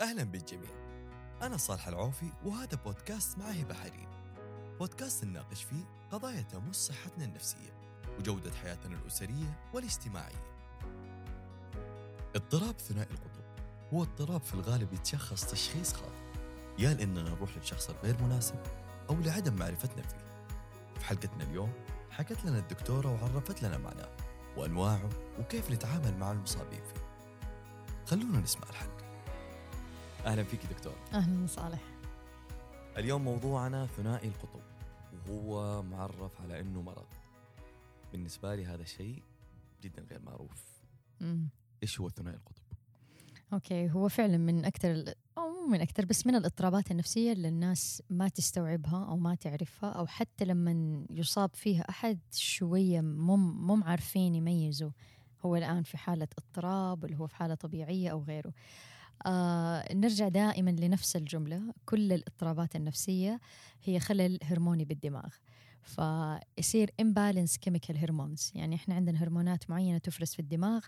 أهلا بالجميع. أنا صالح العوفي وهذا بودكاست مع هبة حريم بودكاست نناقش فيه قضايا تمس صحتنا النفسية وجودة حياتنا الأسرية والاجتماعية. اضطراب ثنائي القطب هو اضطراب في الغالب يتشخص تشخيص خاطئ. يا لأننا نروح للشخص الغير مناسب أو لعدم معرفتنا فيه. في حلقتنا اليوم حكت لنا الدكتورة وعرفت لنا معناه وأنواعه وكيف نتعامل مع المصابين فيه. خلونا نسمع الحلقة أهلا فيك دكتور. أهلا صالح اليوم موضوعنا ثنائي القطب وهو معرف على إنه مرض. بالنسبة لي هذا الشيء جدا غير معروف. مم. إيش هو ثنائي القطب؟ أوكي هو فعلا من أكثر أو مو من أكثر بس من الاضطرابات النفسية اللي الناس ما تستوعبها أو ما تعرفها أو حتى لما يصاب فيها أحد شوية مو مو عارفين يميزوا هو الآن في حالة اضطراب ولا هو في حالة طبيعية أو غيره. آه نرجع دائما لنفس الجملة. كل الاضطرابات النفسية هي خلل هرموني بالدماغ. فيصير imbalance chemical هرمونز يعني إحنا عندنا هرمونات معينة تفرز في الدماغ.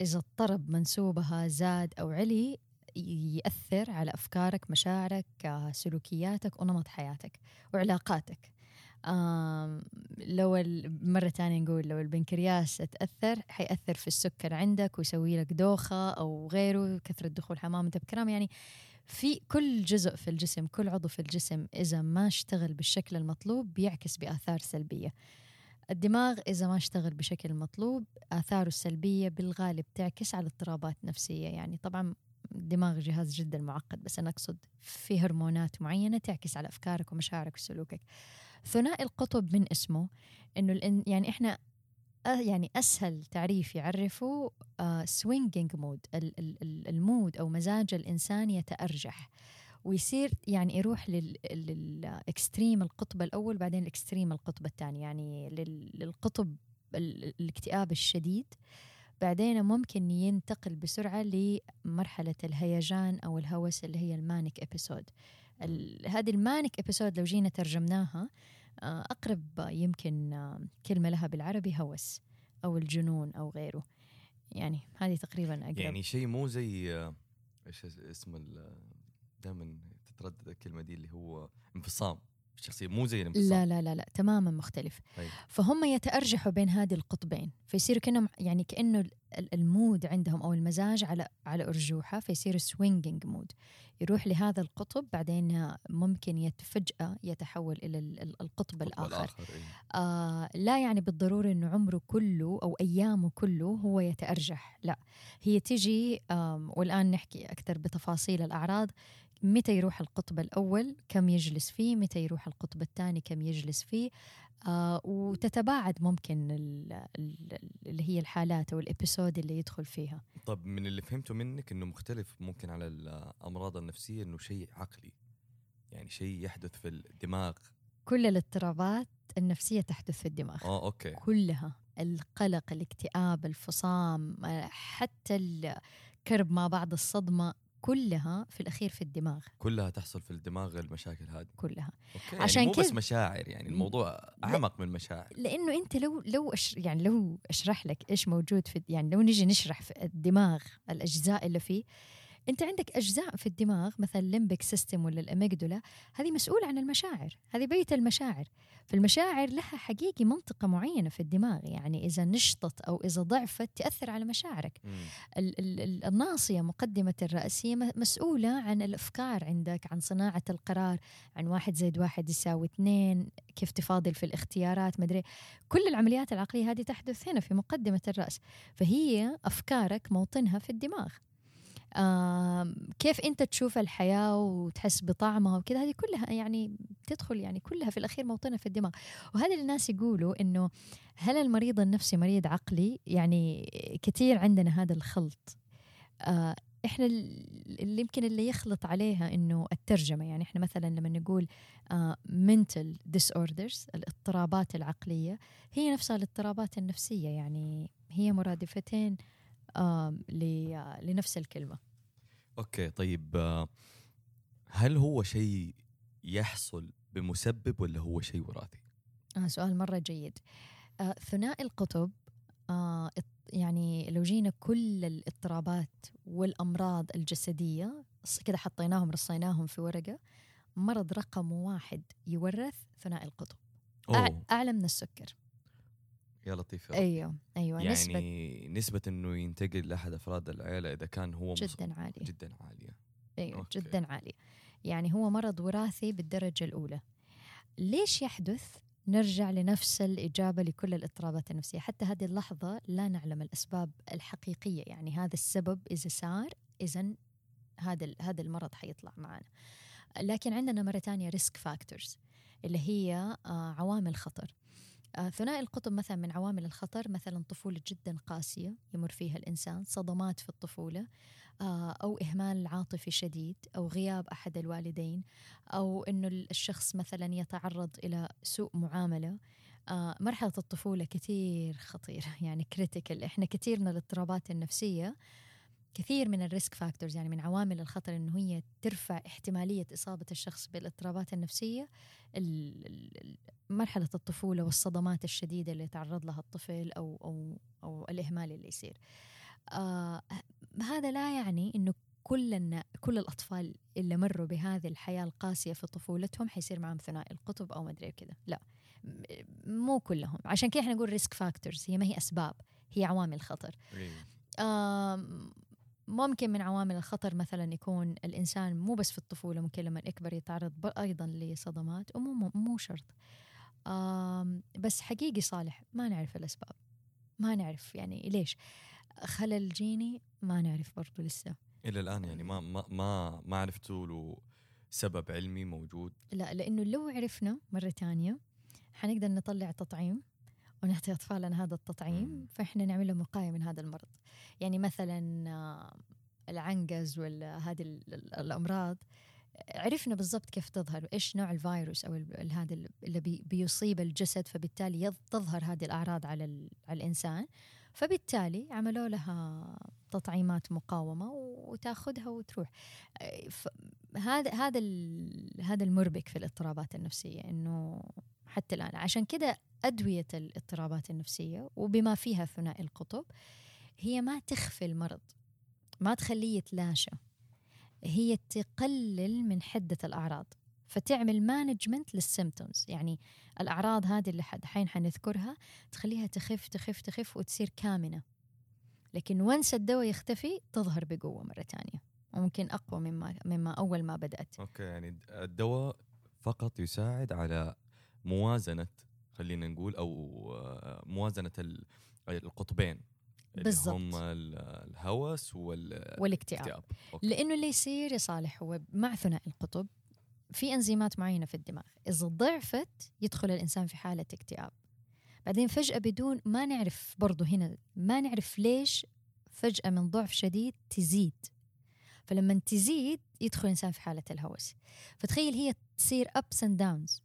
إذا اضطرب منسوبها زاد أو علي يأثر على أفكارك مشاعرك آه، سلوكياتك ونمط حياتك وعلاقاتك. لو مرة تانية نقول لو البنكرياس تأثر حيأثر في السكر عندك ويسوي لك دوخة أو غيره كثرة دخول حمام. أنت بكرام يعني في كل جزء في الجسم كل عضو في الجسم إذا ما اشتغل بالشكل المطلوب بيعكس بآثار سلبية. الدماغ إذا ما اشتغل بشكل مطلوب آثاره السلبية بالغالب تعكس على اضطرابات نفسية. يعني طبعا الدماغ جهاز جدا معقد بس أنا أقصد في هرمونات معينة تعكس على أفكارك ومشاعرك وسلوكك. ثنائي القطب من اسمه الإن- يعني إحنا آه يعني أسهل تعريف يعرفه swinging mood ال mood أو مزاج الإنسان يتأرجح. ويصير يعني يروح لل- لل extreme القطب الأول بعدين ال extreme القطب الثاني يعني لل- للقطب ال- الاكتئاب الشديد. بعدين ممكن ينتقل بسرعة لمرحلة الهيجان أو الهوس اللي هي ال manic episode هذه ال manic episode لو جينا ترجمناها آه، أقرب يمكن آه، كلمة لها بالعربي هوس أو الجنون أو غيره. يعني هذه تقريبا أقرب. يعني شيء مو زي آه، إيش اس- اسمه دائما تتردد الكلمة دي اللي هو انفصام. الشخصيه مو زي لا لا لا لا تماما مختلف. طيب. فهم يتأرجحوا بين هذه القطبين فيصيروا كأنهم يعني كأنه ال- mood عندهم أو المزاج على على أرجوحة فيصير swinging mood يروح لهذا القطب بعدين ممكن فجأة يتحول إلى ال- ال- القطب القطب الآخر. إيه. آه لا يعني بالضرورة أنه عمره كله أو أيامه كله هو يتأرجح لا. هي تجي آم والآن نحكي أكثر بتفاصيل الأعراض. متى يروح القطب الأول؟ كم يجلس فيه؟ متى يروح القطب الثاني؟ كم يجلس فيه؟ آه وتتباعد ممكن ال- ال- اللي هي الحالات أو الإبيسود اللي يدخل فيها. طب من اللي فهمته منك إنه مختلف ممكن على الأمراض النفسية إنه شيء عقلي يعني شيء يحدث في الدماغ. كل الاضطرابات النفسية تحدث في الدماغ. آه okay. كلها. القلق الاكتئاب الفصام آه، حتى الكرب ما بعد الصدمة. كلها في الأخير في الدماغ. كلها تحصل في الدماغ المشاكل هذه. كلها. okay عشان يعني مو بس مشاعر يعني الموضوع أعمق من مشاعر لأنه أنت لو لو أش يعني لو أشرح لك إيش موجود في يعني لو نجي نشرح في الدماغ الأجزاء اللي فيه أنت عندك أجزاء في الدماغ مثلا ال limbic system ولا ال amygdala هذه مسؤولة عن المشاعر هذه بيت المشاعر. فالمشاعر لها حقيقي منطقة معينة في الدماغ يعني إذا نشطت أو إذا ضعفت تأثر على مشاعرك. ال- ال- ال- الناصية مقدمة الرأسية م- مسؤولة عن الأفكار عندك عن صناعة القرار عن واحد زائد واحد يساوي اثنين كيف تفاضل في الاختيارات مدري كل العمليات العقلية هذه تحدث هنا في مقدمة الرأس. فهي أفكارك موطنها في الدماغ. كيف أنت تشوف الحياة وتحس بطعمها وكذا؟ هذه كلها يعني تدخل يعني كلها في الأخير موطنها في الدماغ. وهذا الناس يقولوا إنه هل المريض النفسي مريض عقلي؟ يعني كثير عندنا هذا الخلط. آه إحنا ال- اللي يمكن اللي يخلط عليها إنه الترجمة. يعني إحنا مثلا لما نقول آه mental disorders الاضطرابات العقلية هي نفسها الاضطرابات النفسية. يعني هي مرادفتين لنفس الكلمة أوكي طيب آه، هل هو شيء يحصل بمسبب ولا هو شيء وراثي؟ آه سؤال مرة جيد آه ثنائي القطب آه يعني لو جينا كل الاضطرابات والأمراض الجسدية كده حطيناهم رصيناهم في ورقة مرض رقم واحد يورث ثنائي القطب أوه. أعلى من السكر يا لطيف يا رب. أيوه أيوه يعني نسبة. نسبة إنه ينتقل لأحد أفراد العيلة إذا كان هو جدا عالية. جدا عالية. أيوه أوكي. جدا عالية. يعني هو مرض وراثي بالدرجة الأولى. ليش يحدث؟ نرجع لنفس الإجابة لكل الاضطرابات النفسية. حتى هذه اللحظة لا نعلم الأسباب الحقيقية. يعني هذا السبب إذا صار إذا هذا هذا المرض حيطلع معنا. لكن عندنا مرة تانية risk factors اللي هي آه، عوامل خطر. ثنائي القطب مثلا من عوامل الخطر مثلا طفولة جدا قاسية يمر فيها الإنسان صدمات في الطفولة آه، أو إهمال عاطفي شديد أو غياب أحد الوالدين أو أنه الشخص مثلا يتعرض إلى سوء معاملة. آه، مرحلة الطفولة كثير خطيرة يعني critical إحنا كثير من الاضطرابات النفسية كثير من ال risk factors يعني من عوامل الخطر إنه هي ترفع احتمالية إصابة الشخص بالاضطرابات النفسية ال- ال- ال- مرحلة الطفولة والصدمات الشديدة اللي يتعرض لها الطفل أو أو أو الإهمال اللي يصير. آه هذا لا يعني إنه كل كل الأطفال اللي مروا بهذه الحياة القاسية في طفولتهم حيصير معهم ثنائي القطب أو ما أدري كذا، لا مو كلهم، عشان كذا إحنا نقول risk factors هي ما هي أسباب، هي عوامل خطر. أيوة. ممكن من عوامل الخطر مثلا يكون الإنسان مو بس في الطفولة ممكن لما يكبر يتعرض أيضا لصدمات ومو مو- شرط. بس حقيقي صالح ما نعرف الأسباب. ما نعرف يعني ليش. خلل جيني ما نعرف برضو لسه. إلى الآن يعني ما ما ما ما عرفتوا له سبب علمي موجود. لا لأنه لو عرفنا مرة تانية حنقدر نطلع تطعيم. ونعطي اطفالنا هذا التطعيم مم. فإحنا نعمل لهم وقايه من هذا المرض. يعني مثلا آه، العنقز وهذه الأمراض عرفنا بالضبط كيف تظهر وايش نوع الفيروس أو هذا ال- اللي بي بيصيب الجسد فبالتالي تظهر هذه الأعراض على على الإنسان. فبالتالي عملوا لها تطعيمات مقاومة وتاخذها وتروح. آه، هذا هذا هذا المربك في الاضطرابات النفسية إنه حتى الآن. عشان كده أدوية الاضطرابات النفسية وبما فيها ثنائي القطب هي ما تخفي المرض ما تخليه يتلاشى. هي تقلل من حدة الأعراض فتعمل management لل symptoms يعني الأعراض هذه اللي حين حنذكرها تخليها تخف تخف تخف وتصير كامنة. لكن once الدواء يختفي تظهر بقوة مرة ثانية. وممكن أقوى مما مما أول ما بدأت. أوكي يعني الدواء فقط يساعد على موازنة خلينا نقول أو آه، موازنة ال- القطبين اللي بالضبط. هم ال- الهوس والاكتئاب. والاكتئاب أوكي. لأنه اللي يصير يا صالح هو مع ثنائي القطب في أنزيمات معينة في الدماغ. إذا ضعفت يدخل الإنسان في حالة اكتئاب. بعدين فجأة بدون ما نعرف برضو هنا ما نعرف ليش فجأة من ضعف شديد تزيد. فلما تزيد يدخل الإنسان في حالة الهوس. فتخيل هي تصير ups and downs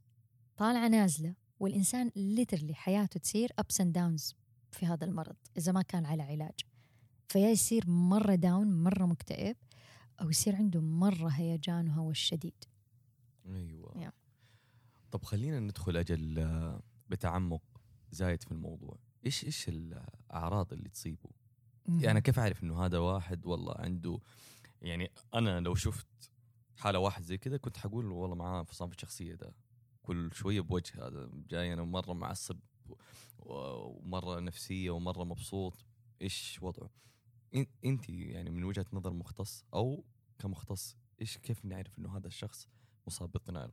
طالعة نازلة والإنسان literally حياته تصير ups and downs في هذا المرض إذا ما كان على علاج. فيا يصير مرة down مرة مكتئب أو يصير عنده مرة هيجان وهوس شديد أيوه. يا. طب خلينا ندخل أجل آه، بتعمق زايد في الموضوع. إيش إيش الأعراض اللي تصيبه؟ يعني أنا كيف أعرف إنه هذا واحد والله عنده يعني أنا لو شفت حالة واحد زي كذا كنت حقول والله معاه انفصام في الشخصية ده. كل شوية بوجه هذا. جاي أنا مرة معصب ومرة نفسية ومرة مبسوط. إيش وضعه؟ أنت يعني من وجهة نظر مختص أو كمختص إيش كيف نعرف إنه هذا الشخص مصاب آه،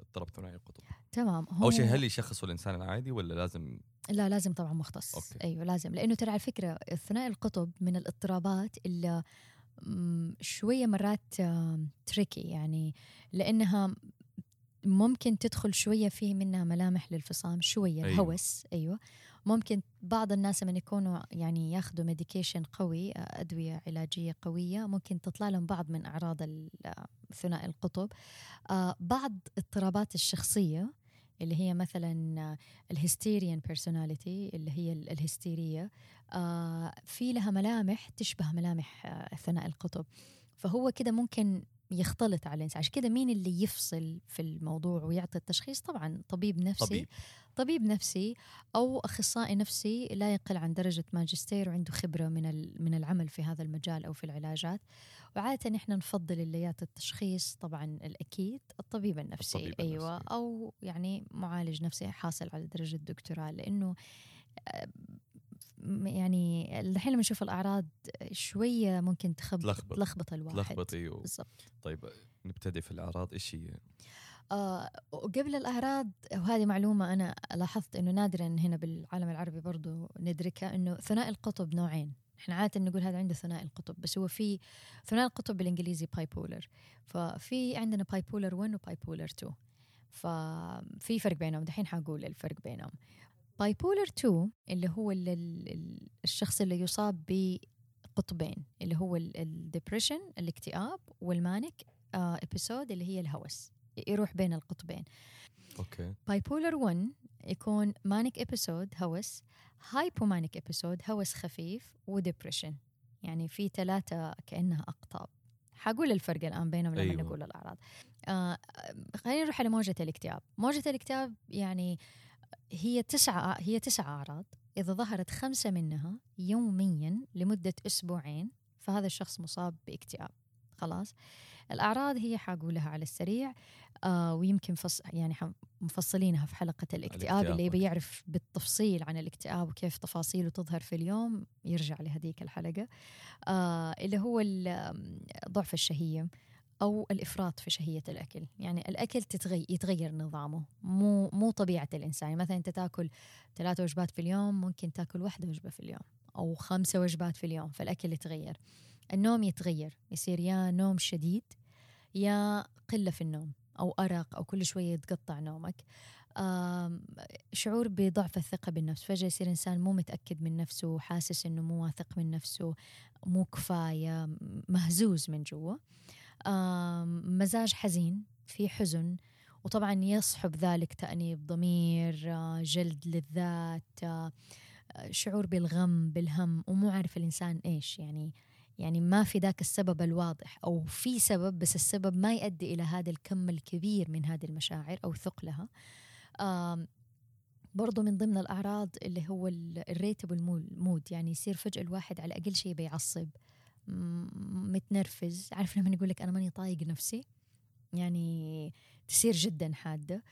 اضطراب ثنائي القطب تمام. هو أول شيء هل يشخصوا الإنسان العادي ولا لازم؟ لا لازم طبعا مختص. أوكي. أيوه لازم. لأنه ترى على فكرة ثنائي القطب من الاضطرابات اللي مم، شوية مرات tricky يعني. لأنها ممكن تدخل شوية فيه منها ملامح للفصام شوية أيوة. أيوه. الهوس أيوة ممكن بعض الناس من يكونوا يعني ياخذوا medication قوي أدوية علاجية قوية ممكن تطلع لهم بعض من آه، ثنائي القطب آه، بعض اضطرابات الشخصية اللي هي مثلا ال histrionic personality اللي هي ال- الهستيرية آه، في لها ملامح تشبه ملامح آه، ثنائي القطب فهو كده ممكن يختلط على الإنسان. عشان كده مين اللي يفصل في الموضوع ويعطي التشخيص؟ طبعا طبيب نفسي. طبيب. طبيب نفسي أو أخصائي نفسي لا يقل عن درجة ماجستير وعنده خبرة من من العمل في هذا المجال أو في العلاجات. وعادة إحنا نفضل الليات التشخيص طبعا الأكيد الطبيب النفسي. الطبيب أيوه. النفسي. أو يعني معالج نفسي حاصل على درجة دكتوراه لأنه آه، يعني الحين لما نشوف الأعراض شوية ممكن تخب تلخبط. تلخبط الواحد. تلخبط أيوه. بالضبط. طيب نبتدي في الأعراض إيش هي؟ آه وقبل الأعراض وهذه معلومة أنا لاحظت أنه نادرا هنا بالعالم العربي برضو ندركها أنه ثنائي القطب نوعين. إحنا عادة نقول هذا عنده ثنائي القطب بس هو في ثنائي القطب بالإنجليزي bipolar ففي عندنا bipolar 1 و bipolar 2 ففي فرق بينهم. دحين حقول الفرق بينهم. bipolar 2 اللي هو ال- ال- ال- الشخص اللي يصاب بقطبين اللي هو ال depression الاكتئاب وال manic episode اللي هي الهوس. يروح بين القطبين. أوكي. bipolar 1 يكون manic episode هوس. hypomanic episode هوس خفيف و depression يعني في ثلاثة كأنها أقطاب. حقول الفرق الآن بينهم لما أيوة. نقول الأعراض. آه خلينا نروح على موجة الاكتئاب. موجة الاكتئاب يعني هي تسعة هي تسعة أعراض. إذا ظهرت خمسة منها يوميا لمدة أسبوعين فهذا الشخص مصاب باكتئاب. خلاص؟ الأعراض هي حقولها على السريع آه ويمكن فص يعني مفصلينها في حلقة الاكتئاب الاكتئاب، اللي يبي. يعرف بالتفصيل عن الاكتئاب وكيف تفاصيله تظهر في اليوم يرجع لهذيك الحلقة. آه اللي هو ضعف الشهية. أو الإفراط في شهية الأكل. يعني الأكل تتغي يتغير نظامه. مو مو طبيعة الإنسان. يعني مثلا أنت تأكل ثلاثة وجبات في اليوم ممكن تأكل واحدة وجبة في اليوم أو خمسة وجبات في اليوم فالأكل يتغير. النوم يتغير. يصير يا نوم شديد يا قلة في النوم أو أرق أو كل شوية يتقطع نومك. شعور بضعف الثقة بالنفس. فجأة يصير إنسان مو متأكد من نفسه حاسس إنه مو واثق من نفسه مو كفاية مهزوز من جوا مزاج حزين في حزن وطبعا يصحب ذلك تأنيب ضمير آه، جلد للذات آه، شعور بالغم بالهم ومو عارف الإنسان إيش. يعني يعني ما في ذاك السبب الواضح أو في سبب بس السبب ما يؤدي إلى هذا الكم الكبير من هذه المشاعر أو ثقلها. برضو من ضمن الأعراض اللي هو ال irritable mood يعني يصير فجأة الواحد على أقل شيء بيعصب. متنرفز عارف لما يقول لك أنا ماني طايق نفسي يعني تصير جدا حادة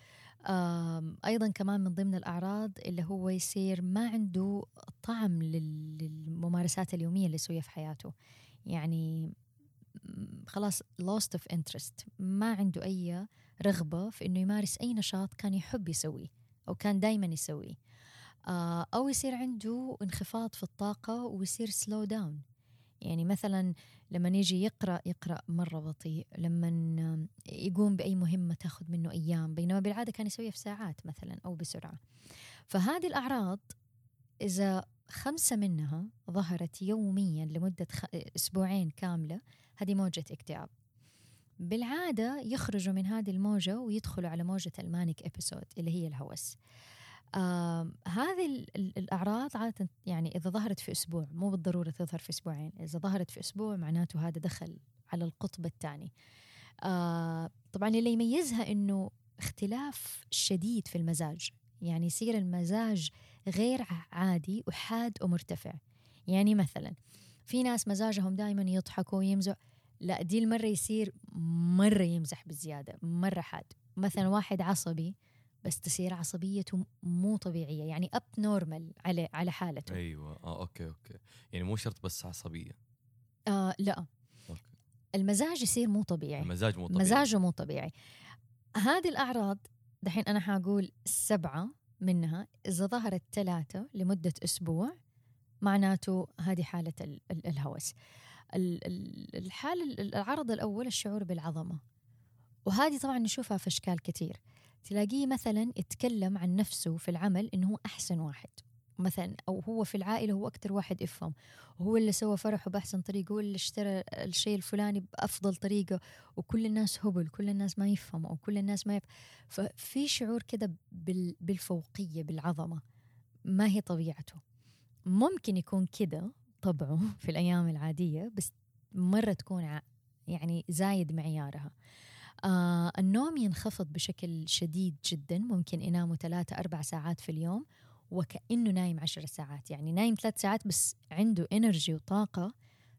آم، أيضا كمان من ضمن الأعراض اللي هو يصير ما عنده طعم لل- للممارسات اليومية اللي يسويها في حياته يعني خلاص lost of interest ما عنده أي رغبة في إنه يمارس أي نشاط كان يحب يسويه أو كان دايما يسويه أو يصير عنده انخفاض في الطاقة ويصير سلو داون يعني مثلا لما يجي يقرأ يقرأ مرة بطيء لما يقوم بأي مهمة تاخذ منه أيام بينما بالعادة كان يسويها في ساعات مثلا أو بسرعة. فهذه الأعراض إذا خمسة منها ظهرت يوميا لمدة خ... أسبوعين كاملة هذه موجة اكتئاب. بالعادة يخرجوا من هذه الموجة ويدخلوا على موجة ال manic episode اللي هي الهوس. آه هذه ال- ال- الأعراض عادة يعني إذا ظهرت في أسبوع مو بالضرورة تظهر في أسبوعين إذا ظهرت في أسبوع معناته هذا دخل على القطب الثاني. آه طبعا اللي يميزها إنه اختلاف شديد في المزاج يعني يصير المزاج غير عادي وحاد ومرتفع. يعني مثلا في ناس مزاجهم دائما يضحكوا ويمزح لا دي المرة يصير مرة يمزح بزيادة مرة حاد. مثلا واحد عصبي بس تصير عصبيته مو طبيعية يعني abnormal على على حالته. أيوه. آه أوكي أوكي. يعني مو شرط بس عصبية. آه لا. أوكي. المزاج يصير مو طبيعي. المزاج مو طبيعي. مزاجه مو طبيعي. هذه الأعراض دحين أنا حقول سبعة منها إذا ظهرت ثلاثة لمدة أسبوع معناته هذه حالة ال- ال- الهوس. ال- ال- الحالة العرض الأول الشعور بالعظمة. وهذه طبعا نشوفها في أشكال كتير تلاقيه مثلا يتكلم عن نفسه في العمل إنه هو أحسن واحد. مثلا أو هو في العائلة هو أكتر واحد يفهم. وهو اللي سوى فرحه بأحسن طريقة هو اللي اشترى الشيء الفلاني بأفضل طريقة وكل الناس هبل كل الناس ما يفهموا أو كل الناس ما يفهم ففي شعور كده بال- بالفوقية بالعظمة. ما هي طبيعته. ممكن يكون كده طبعه في الأيام العادية بس مرة تكون يعني زايد معيارها. آه النوم ينخفض بشكل شديد جدا ممكن يناموا ثلاثة أربع ساعات في اليوم وكأنه نايم عشر ساعات. يعني نايم ثلاث ساعات بس عنده انرجي وطاقة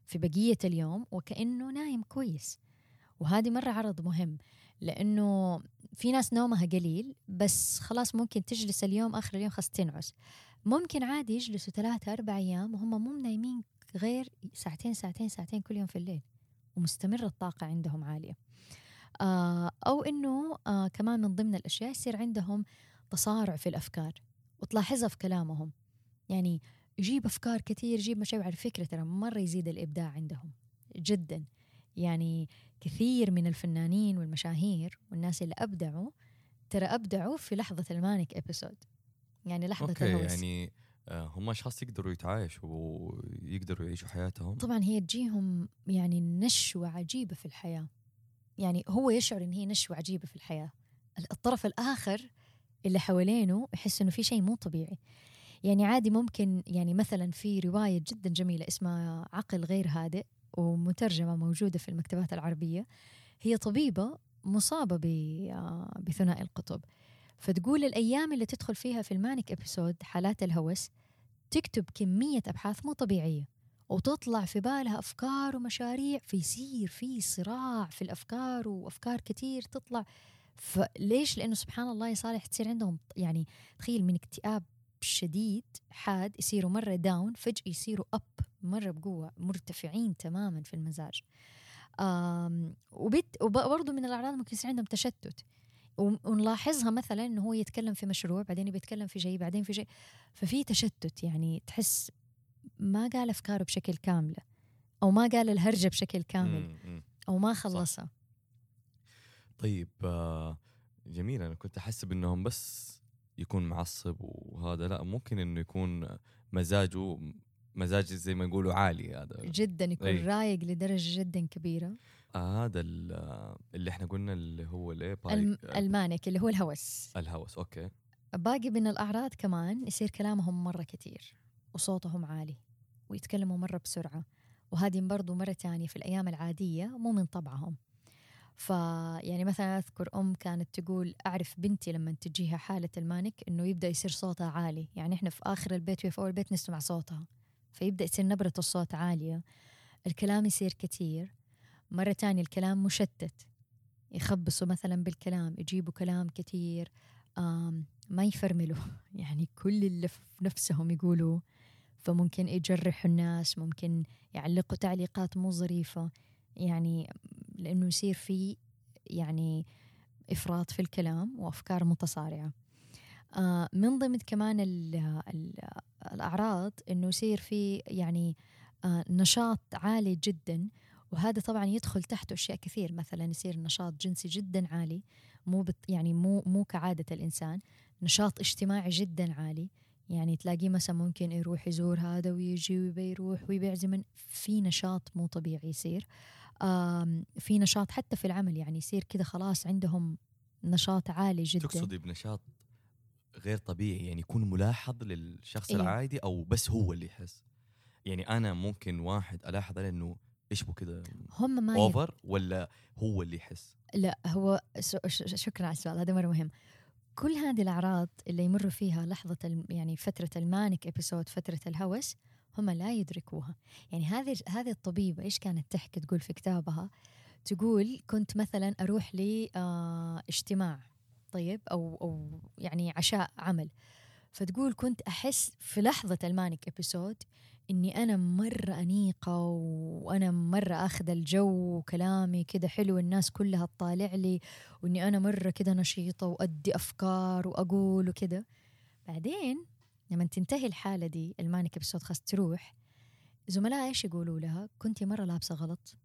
في بقية اليوم وكأنه نايم كويس. وهذه مرة عرض مهم لأنه في ناس نومها قليل بس خلاص ممكن تجلس اليوم آخر اليوم خلاص تنعس. ممكن عادي يجلسوا ثلاثة أربع أيام وهم مو نايمين غير ساعتين ساعتين ساعتين كل يوم في الليل. ومستمر الطاقة عندهم عالية. أو إنه آه كمان من ضمن الأشياء يصير عندهم تصارع في الأفكار وتلاحظها في كلامهم. يعني يجيب أفكار كثير يجيب مشاعر. على فكرة ترى مرة يزيد الإبداع عندهم جدا. يعني كثير من الفنانين والمشاهير والناس اللي أبدعوا ترى أبدعوا في لحظة ال manic episode يعني لحظة أوكي الهوس. يعني آه، هم أشخاص يقدروا يتعايشوا ويقدروا يعيشوا حياتهم. طبعا هي تجيهم يعني نشوة عجيبة في الحياة. يعني هو يشعر إن هي نشوة عجيبة في الحياة. الطرف الآخر اللي حوالينه يحس إنه في شيء مو طبيعي. يعني عادي ممكن يعني مثلا في رواية جدا جميلة اسمها عقل غير هادئ ومترجمة موجودة في المكتبات العربية. هي طبيبة مصابة ب- آه، بثنائي القطب. فتقول الأيام اللي تدخل فيها في المانيك إبيسود حالات الهوس تكتب كمية أبحاث مو طبيعية. وتطلع في بالها أفكار ومشاريع فيصير في صراع في الأفكار وأفكار كتير تطلع. فليش؟ لأنه سبحان الله يا صالح تصير عندهم يعني تخيل من اكتئاب شديد حاد يصيروا مرة داون فجأة يصيروا أب مرة بقوة مرتفعين تماما في المزاج. وبرضه من الأعراض ممكن يصير عندهم تشتت. ون- ونلاحظها مثلا إنه هو يتكلم في مشروع بعدين بيتكلم في شيء بعدين في شيء. ففي تشتت يعني تحس ما قال أفكاره بشكل كامله أو ما قال الهرجة بشكل كامل. أو ما خلصها. طيب آه، جميل. أنا كنت احسب انهم بس يكون معصب وهذا لا ممكن إنه يكون مزاجه مزاج زي ما يقولوا عالي هذا. جدا يكون أي. رايق لدرجة جدا كبيرة. آه هذا ال- اللي إحنا قلنا اللي هو الايه الم- ال manic اللي هو الهوس. الهوس أوكي. باقي من الأعراض كمان يصير كلامهم مرة كتير. وصوتهم عالي ويتكلموا مرة بسرعة. وهذه برضو مرة تانية في الأيام العادية مو من طبعهم. فيعني مثلا أذكر أم كانت تقول أعرف بنتي لما تجيها حالة ال manic إنه يبدأ يصير صوتها عالي. يعني إحنا في آخر البيت وهي في أول البيت نسمع صوتها. فيبدأ يصير نبرة الصوت عالية. الكلام يصير كتير. مرة تانية الكلام مشتت. يخبصوا مثلا بالكلام يجيبوا كلام كتير آم ما يفرملوا. يعني كل اللي في نفسهم يقولوا فممكن يجرحوا الناس ممكن يعلقوا تعليقات مو ظريفة. يعني لأنه يصير في يعني إفراط في الكلام وأفكار متصارعة. آه من ضمن كمان ال ال الأعراض أنه يصير في يعني آه نشاط عالي جدا وهذا طبعا يدخل تحته أشياء كثير. مثلا يصير نشاط جنسي جدا عالي مو يعني مو مو كعادة الإنسان نشاط اجتماعي جدا عالي. يعني تلاقيه مثلا ممكن يروح يزور هذا ويجي ويبي يروح ويبيعزم في نشاط مو طبيعي يصير. في نشاط حتى في العمل يعني يصير كذا خلاص عندهم نشاط عالي جدا. تقصدي بنشاط غير طبيعي يعني يكون ملاحظ للشخص إيه. العادي أو بس هو اللي يحس؟ يعني أنا ممكن واحد ألاحظ عليه إنه إيش بو كذا هم ما يب... over ولا هو اللي يحس؟ لا هو شكرا على السؤال هذا مرة مهم. كل هذه الأعراض اللي يمروا فيها لحظة يعني فترة ال manic episode فترة الهوس هم لا يدركوها. يعني هذه هذه الطبيبة إيش كانت تحكي تقول في كتابها؟ تقول كنت مثلا أروح لاجتماع طيب أو أو يعني عشاء عمل. فتقول كنت أحس في لحظة ال manic episode إني أنا مرة أنيقة وأنا مرة أخذ الجو وكلامي كده حلو الناس كلها تطالع لي وإني أنا مرة كده نشيطة وأدي أفكار وأقول وكده. بعدين لما تنتهي الحالة دي ال manic episode خلاص تروح زملاء إيش يقولوا لها؟ كنتي مرة لابسة غلط.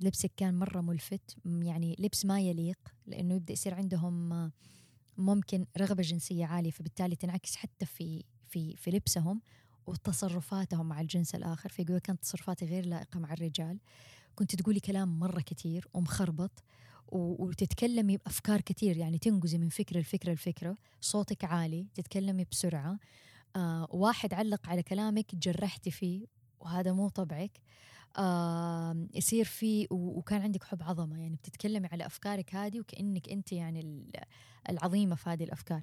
لبسك كان مرة ملفت. يعني لبس ما يليق لأنه يبدأ يصير عندهم ممكن رغبة جنسية عالية فبالتالي تنعكس حتى في في في لبسهم. وتصرفاتهم مع الجنس الآخر فيقول كانت تصرفاتي غير لائقة مع الرجال. كنت تقولي كلام مرة كتير ومخربط وتتكلمي بأفكار كتير يعني تنقزي من فكرة لفكرة لفكرة. صوتك عالي تتكلمي بسرعة. آه واحد علق على كلامك جرحتي فيه وهذا مو طبعك. آه يصير في وكان عندك حب عظمة يعني بتتكلمي على أفكارك هذه وكأنك أنت يعني ال- العظيمة في هذه الأفكار.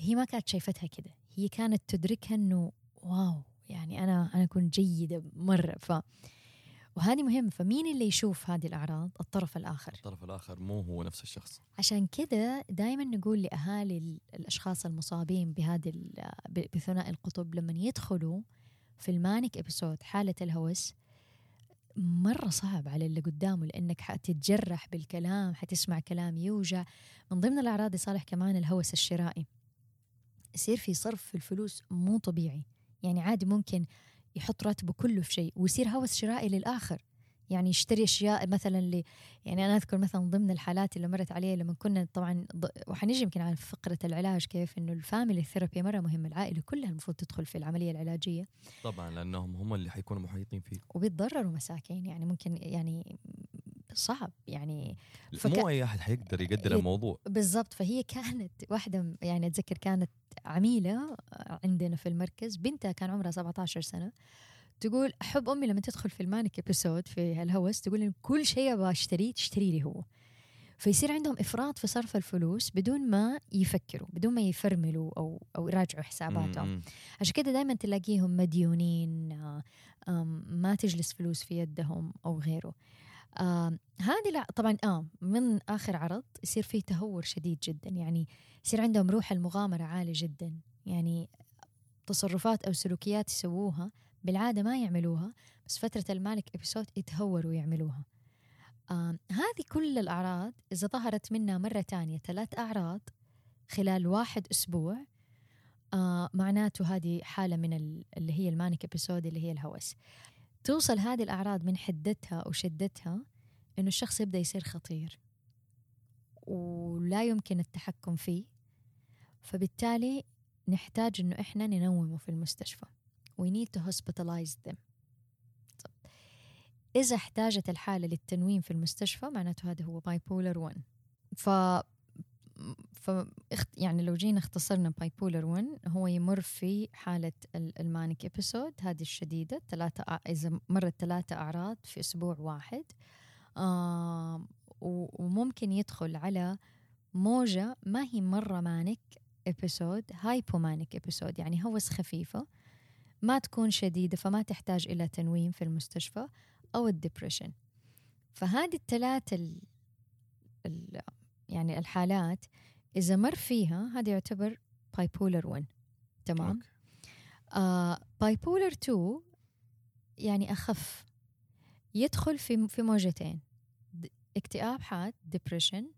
هي ما كانت شايفتها كده. هي كانت تدركها أنه واو يعني أنا أنا كنت جيدة مرة. ف وهذه مهم فمين اللي يشوف هذه الأعراض؟ الطرف الآخر. الطرف الآخر مو هو نفس الشخص. عشان كذا دائما نقول لأهالي ال- الأشخاص المصابين بهذه بثنائي القطب لما يدخلوا في ال manic episode حالة الهوس مرة صعب على اللي قدامه لأنك حتتجرح بالكلام حتسمع كلام يوجع. من ضمن الأعراض يصالح كمان الهوس الشرائي. يصير في صرف في الفلوس مو طبيعي. يعني عادي ممكن يحط راتبه كله في شيء ويصير هوس شرائي للآخر. يعني يشتري أشياء مثلا اللي يعني أنا أذكر مثلا ضمن الحالات اللي مرت علي لما كنا طبعا ض- وحنجي يمكن على فقرة العلاج كيف إنه ال family therapy مرة مهم العائلة كلها المفروض تدخل في العملية العلاجية. طبعا لأنهم هم اللي حيكونوا محيطين فيه. وبيتضرروا مساكين. يعني ممكن يعني صعب يعني فك- مو اي احد حيقدر يقدر الموضوع. بالضبط فهي كانت واحدة يعني أتذكر كانت عميلة عندنا في المركز بنتها كان عمرها 17 سنة تقول أحب أمي لما تدخل في ال manic episode في الهوس تقول إن كل شيء أبغى أشتريه تشتري لي هو. فيصير عندهم إفراط في صرف الفلوس بدون ما يفكروا بدون ما يفرملوا أو أو يراجعوا حساباتهم. عشان كده دائما تلاقيهم مديونين آه، ما تجلس فلوس في يدهم أو غيره. آم، هذه لا طبعا آه من آخر عرض يصير فيه تهور شديد جدا. يعني يصير عندهم روح المغامرة عالي جدا. يعني تصرفات أو سلوكيات يسووها بالعادة ما يعملوها بس فترة المالك ابيسود يتهوروا يعملوها آم، هذه كل الأعراض إذا ظهرت منها مرة تانية ثلاث أعراض خلال واحد أسبوع آه معناته هذه حالة من ال- اللي هي ال manic episode اللي هي الهوس. توصل هذه الأعراض من حدتها وشدتها إنه الشخص يبدأ يصير خطير ولا يمكن التحكم فيه. فبالتالي نحتاج إنه إحنا ننومه في المستشفى. We need to hospitalize them. طب. إذا احتاجت الحالة للتنويم في المستشفى معناته هذا هو bipolar 1 ف يعني لو جينا اختصرنا bipolar 1 هو يمر في حالة ال- ال manic episode هذه الشديدة ثلاثة إذا مرت ثلاثة أعراض في أسبوع واحد. و- وممكن يدخل على موجة ما هي مرة manic episode hypomanic episode يعني هوس خفيفة ما تكون شديدة فما تحتاج إلى تنويم في المستشفى أو ال depression فهذه الثلاثة ال... ال... يعني الحالات إذا مر فيها هذا يعتبر bipolar 1 تمام. آه bipolar 2 يعني أخف. يدخل في في موجتين. اكتئاب حاد depression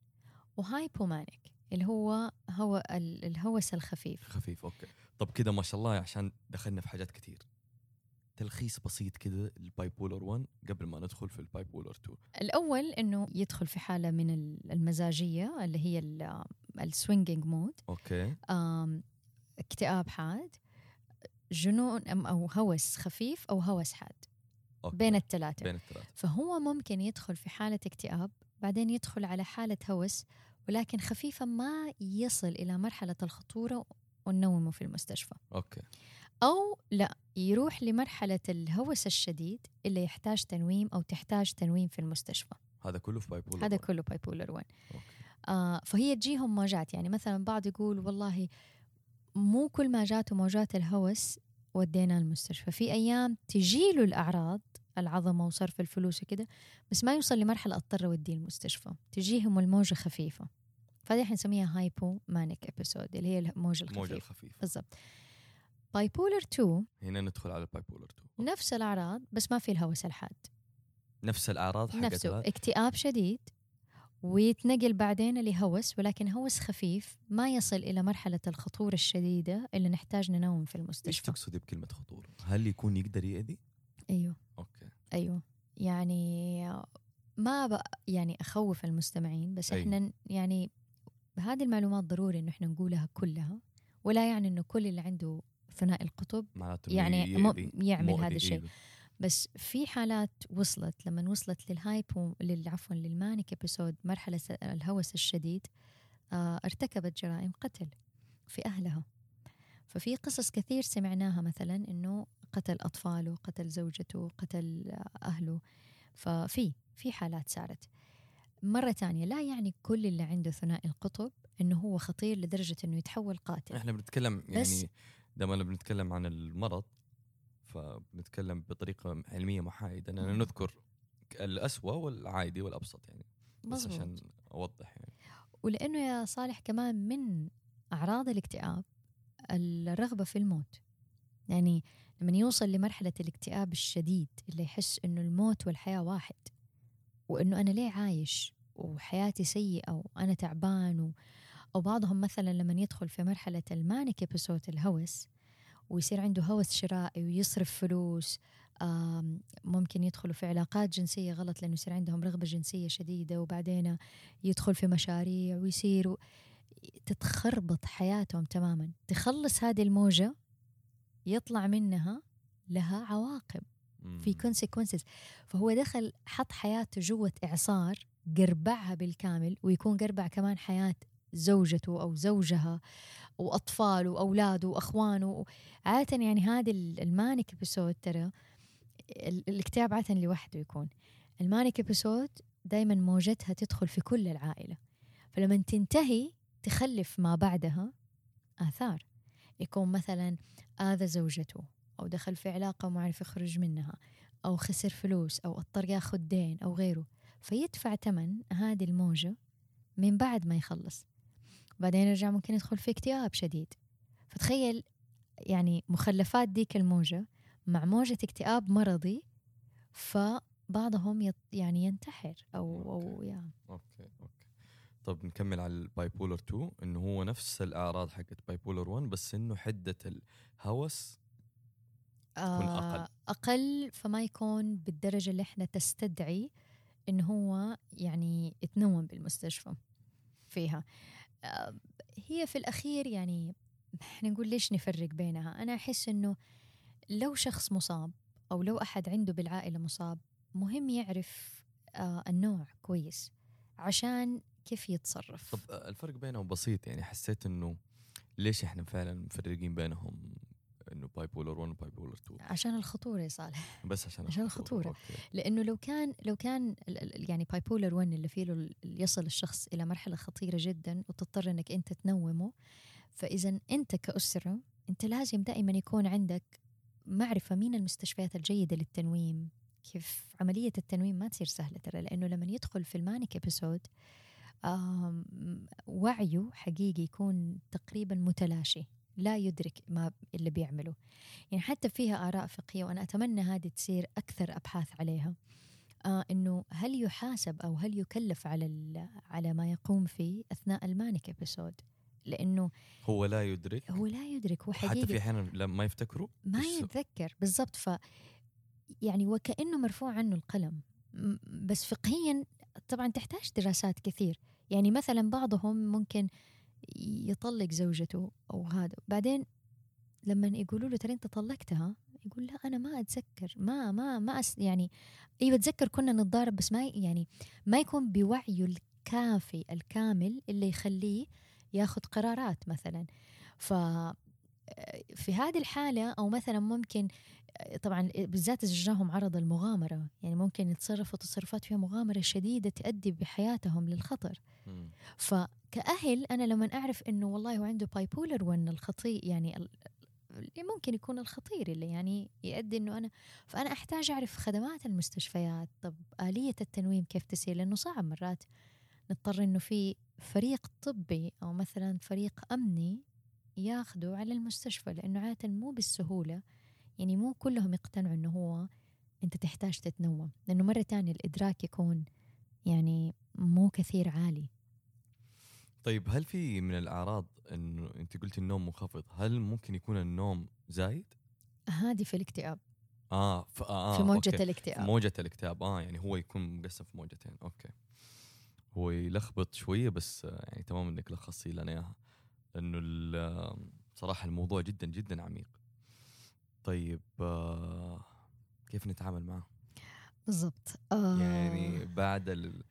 و hypomanic اللي هو هو ال- الهوس الخفيف. خفيف okay. طب كده ما شاء الله عشان دخلنا في حاجات كتير. تلخيص بسيط كده ال bipolar 1 قبل ما ندخل في ال bipolar 2 الأول إنه يدخل في حالة من ال- المزاجية اللي هي ال swinging mood okay. اكتئاب حاد جنون أو هوس خفيف أو هوس حاد. okay. بين الثلاثة بين الثلاثه فهو ممكن يدخل في حالة اكتئاب بعدين يدخل على حالة هوس ولكن خفيفة ما يصل إلى مرحلة الخطورة وننومه في المستشفى. okay. أو لا يروح لمرحلة الهوس الشديد اللي يحتاج تنويم أو تحتاج تنويم في المستشفى. هذا كله في bipolar هذا 1. كله bipolar 1 okay. آه فهي تجيهم موجات يعني مثلا بعض يقول والله مو كل ما جاته موجات الهوس ودينا المستشفى. في أيام تجيله الأعراض العظمة وصرف الفلوس وكده بس ما يوصل لمرحلة أضطر أوديه المستشفى. تجيهم الموجة خفيفة. فهذه حنسميها hypomanic episode اللي هي الموجة الموجة الخفيفة. الخفيفة. بالضبط. bipolar 2 هنا ندخل على ال bipolar 2 نفس الأعراض بس ما في الهوس الحاد. نفس الأعراض نفسه. حقتها اكتئاب شديد ويتنقل بعدين لهوس ولكن هوس خفيف ما يصل إلى مرحلة الخطورة الشديدة اللي نحتاج ننوم في إيش المستشفى تقصدي بكلمة خطوره؟ هل يكون يقدر يأذي؟ أيوه okay أيوه يعني ما أبغى يعني أخوف المستمعين بس أيوه. إحنا يعني هذه المعلومات ضروري إنه إحنا نقولها كلها ولا يعني إنه كل اللي عنده ثنائي القطب يعني يعمل هذا الشيء. بس في حالات وصلت لما وصلت لل hypo لل- عفوا لل manic episode مرحلة الهوس الشديد آه ارتكبت جرائم قتل في أهلها. ففي قصص كثير سمعناها مثلا إنه قتل أطفاله قتل زوجته قتل آه، أهله. ففي في حالات صارت مرة تانية لا يعني كل اللي عنده ثنائي القطب إنه هو خطير لدرجة إنه يتحول قاتل. إحنا بنتكلم يعني لما بنتكلم عن المرض فبنتكلم بطريقة علمية محايدة. أننا. نذكر الأسوأ والعادي والأبسط يعني بس عشان أوضح يعني. ولأنه يا صالح كمان من أعراض الاكتئاب الرغبة في الموت. يعني لما يوصل لمرحلة الاكتئاب الشديد اللي يحس إنه الموت والحياة واحد وإنه أنا ليه عايش؟ وحياتي سيئة وأنا تعبان و... أو بعضهم مثلا لما يدخل في مرحلة ال manic episode الهوس ويصير عنده هوس شرائي ويصرف فلوس ممكن يدخلوا في علاقات جنسية غلط لأنه يصير عندهم رغبة جنسية شديدة وبعدين يدخل في مشاريع ويصيروا تتخربط حياتهم تماما. تخلص هذه الموجة يطلع منها لها عواقب في consequences. فهو دخل حط حياته جوة إعصار قربعها بالكامل ويكون قربع كمان حياة زوجته أو زوجها وأطفاله وأولاده وأخوانه. عادة يعني هذه ال- manic episode ترى ال- الاكتئاب عادة لوحده يكون. manic episode دايما موجتها تدخل في كل العائلة. فلما تنتهي تخلف ما بعدها آثار. يكون مثلا آذى زوجته أو دخل في علاقة وما عرف يخرج منها أو خسر فلوس أو اضطر ياخذ دين أو غيره. فيدفع ثمن هذه الموجة من بعد ما يخلص. بعدين يرجع ممكن يدخل في اكتئاب شديد. فتخيل يعني مخلفات ديك الموجة مع موجة اكتئاب مرضي فبعضهم يط يعني ينتحر أو أو يعني okay okay. طب نكمل على ال bipolar 2 إنه هو نفس الأعراض حقت bipolar 1 بس إنه حدة الهوس تكون أقل. آه، أقل. فما يكون بالدرجة اللي إحنا تستدعي إنه هو يعني يتنوم بالمستشفى فيها. آه، هي في الأخير يعني إحنا نقول ليش نفرق بينها؟ أنا أحس إنه لو شخص مصاب أو لو أحد عنده بالعائلة مصاب مهم يعرف آه، النوع كويس عشان كيف يتصرف. طب آه، الفرق بينهم بسيط يعني حسيت إنه ليش إحنا فعلا مفرقين بينهم؟ إنه bipolar 1 و bipolar 2 عشان الخطورة يا صالح. بس عشان عشان الخطورة. okay. لأنه لو كان لو كان يعني bipolar 1 اللي فيه له يصل الشخص إلى مرحلة خطيرة جدا وتضطر إنك أنت تنومه فاذا أنت كأسرة أنت لازم دائما يكون عندك معرفة مين المستشفيات الجيدة للتنويم. كيف؟ عملية التنويم ما تصير سهلة ترى لأنه لما يدخل في ال manic episode وعيه حقيقي يكون تقريبا متلاشي. لا يدرك ما اللي بيعمله. يعني حتى فيها آراء فقهية وأنا أتمنى هذه تصير أكثر أبحاث عليها. آه إنه هل يحاسب أو هل يكلف على على ما يقوم فيه أثناء ال manic episode لأنه هو لا يدرك. هو لا يدرك هو حتى في أحيانا لما يفتكروا ما يتذكر بالضبط. ف يعني وكأنه مرفوع عنه القلم. بس فقهيا طبعا تحتاج دراسات كثير. يعني مثلا بعضهم ممكن يطلق زوجته أو هذا. بعدين لما يقولوا له ترى أنت طلقتها يقول لا أنا ما أتذكر ما ما ما أس يعني أيوه اتذكر كنا نتضارب بس ما يعني ما يكون بوعيه الكافي الكامل اللي يخليه ياخذ قرارات مثلا. ف في هذه الحالة أو مثلا ممكن طبعا بالذات إذا جاهم عرض المغامرة يعني ممكن يتصرفوا تصرفات فيها مغامرة شديدة تؤدي بحياتهم للخطر. مم. فكأهل أنا لما أعرف إنه والله هو عنده باي بولر وإن الخطير يعني ممكن يكون الخطير اللي يعني يؤدي إنه أنا فأنا أحتاج أعرف خدمات المستشفيات. طب آلية التنويم كيف تسير لأنه صعب مرات نضطر إنه في فريق طبي أو مثلا فريق أمني ياخذوا على المستشفى لأنه عادة مو بالسهولة. يعني مو كلهم يقتنعوا إنه هو أنت تحتاج تتنوم لأنه مرة تانية الإدراك يكون يعني مو كثير عالي. طيب هل في من الأعراض انه أنت قلتي النوم منخفض هل ممكن يكون النوم زايد؟ هذه في الاكتئاب. آه ف... آه في موجة okay. في الاكتئاب موجة الاكتئاب آه يعني هو يكون مقسم في موجتين okay. هو يلخبط شوية بس آه، يعني تمام إنك لخصتي لنا إياها. آه، صراحة الموضوع جدا جدا عميق. طيب آه كيف نتعامل معه؟ بالضبط. آه. يعني بعد ال...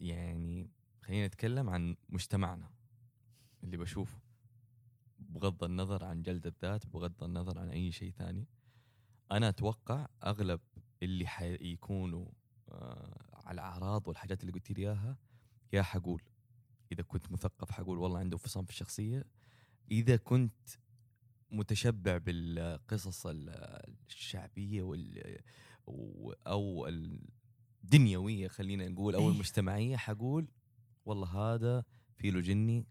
يعني خلينا نتكلم عن مجتمعنا اللي بشوفه. بغض النظر عن جلد الذات بغض النظر عن أي شيء ثاني. أنا أتوقع أغلب اللي حيكونوا آه على الأعراض والحاجات اللي قلت لي إياها يا حقول. إذا كنت مثقف حقول والله عنده انفصام في الشخصية. إذا كنت متشبع بالقصص ال- الشعبية وال أو الدنيوية خلينا نقول أو إيه. المجتمعية حقول والله هذا في له جني